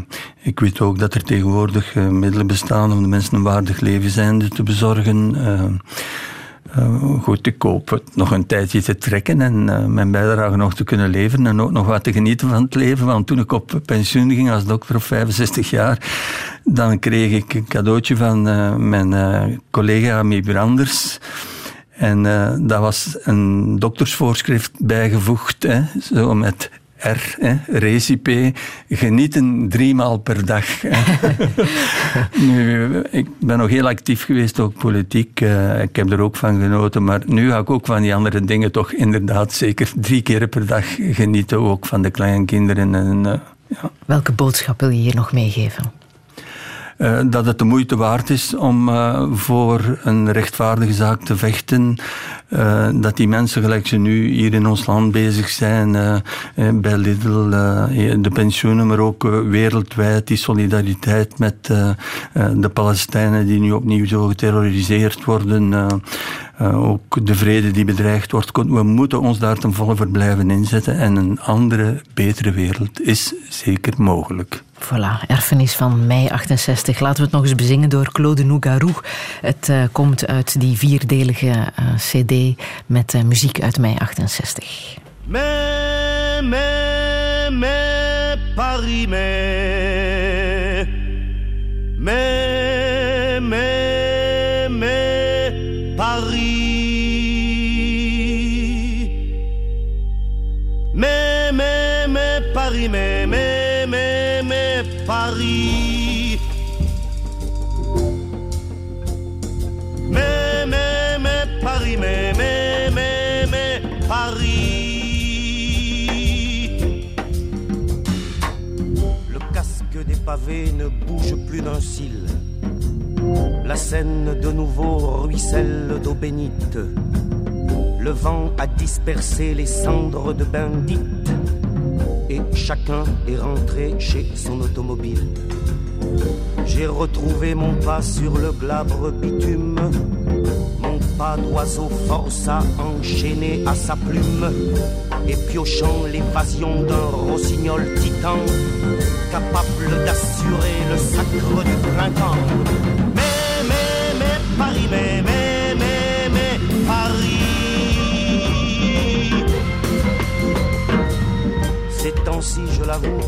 ik weet ook dat er tegenwoordig eh, middelen bestaan om de mensen een waardig leven zijnde te bezorgen. Eh, eh, goed, hoop het nog een tijdje te trekken en mijn bijdrage nog te kunnen leveren en ook nog wat te genieten van het leven. Want toen ik op pensioen ging als dokter op 65 jaar, dan kreeg ik een cadeautje van mijn collega Ami Branders. En eh, dat was een doktersvoorschrift bijgevoegd, hè, zo met R, hè, recipe, genieten driemaal per dag. [LAUGHS] nu, ik ben nog heel actief geweest, ook politiek. eh, ik heb er ook van genoten, maar nu ga ik ook van die andere dingen toch inderdaad zeker drie keer per dag genieten, ook van de kleinkinderen. En, eh, ja.
Welke boodschap wil je hier nog meegeven?
Eh, dat het de moeite waard is om eh, voor een rechtvaardige zaak te vechten. Eh, dat die mensen, gelijk ze nu hier in ons land bezig zijn, bij Lidl, de pensioenen, maar ook wereldwijd die solidariteit met de Palestijnen die nu opnieuw zo geterroriseerd worden. Eh, ook de vrede die bedreigd wordt. We moeten ons daar ten volle voor blijven inzetten en een andere, betere wereld is zeker mogelijk.
Voilà, erfenis van mei 68. Laten we het nog eens bezingen door Claude Nougarou. Het eh, komt uit die vierdelige eh, cd met eh, muziek uit mei 68.
Mais, mais, mais, Paris, mais. Pavés ne bouge plus d'un cil. La Seine de nouveau ruisselle d'eau bénite. Le vent a dispersé les cendres de bandits. Et chacun est rentré chez son automobile. J'ai retrouvé mon pas sur le glabre bitume. Pas d'oiseau force à enchaîner à sa plume. Et piochant l'évasion d'un rossignol titan, capable d'assurer le sacre du printemps. Mais, mais, mais, Paris, mais, mais, mais, mais, Paris. Ces temps-ci, je l'avoue,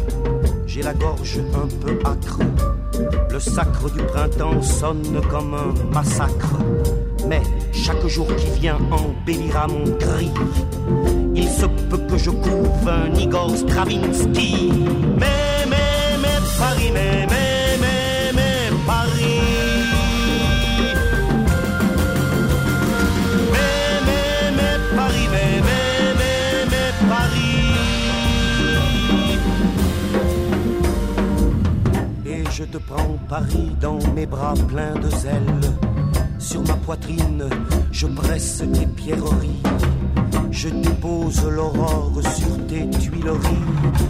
j'ai la gorge un peu âcre. Le sacre du printemps sonne comme un massacre. Mais chaque jour qui vient embellira mon cri. Il se peut que je couve un Igor Stravinsky. Mais, mais, mais, Paris, mais, mais, mais, mais, Paris. Mais, mais, mais, Paris, mais, mais, mais, mais, Paris. Paris dans mes bras pleins de zèle. Sur ma poitrine, je presse tes pierreries. Je dépose l'aurore sur tes tuileries,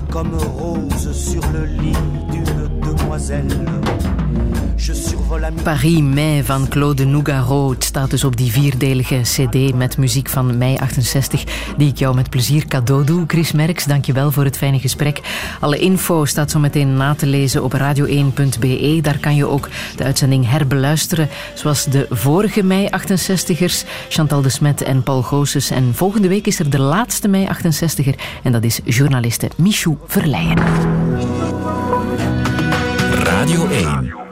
comme rose sur le lit d'une
Paris Mei van Claude Nougaro. Het staat dus op die vierdelige cd met muziek van mei 68, die ik jou met plezier cadeau doe. Chris Merks, dankjewel voor het fijne gesprek. Alle info staat zo meteen na te lezen op radio1.be. Daar kan je ook de uitzending herbeluisteren, zoals de vorige mei 68ers, Chantal de Smet en Paul Goossens. En volgende week is er de laatste mei 68er en dat is journaliste Michou Verleijen.
Radio 1.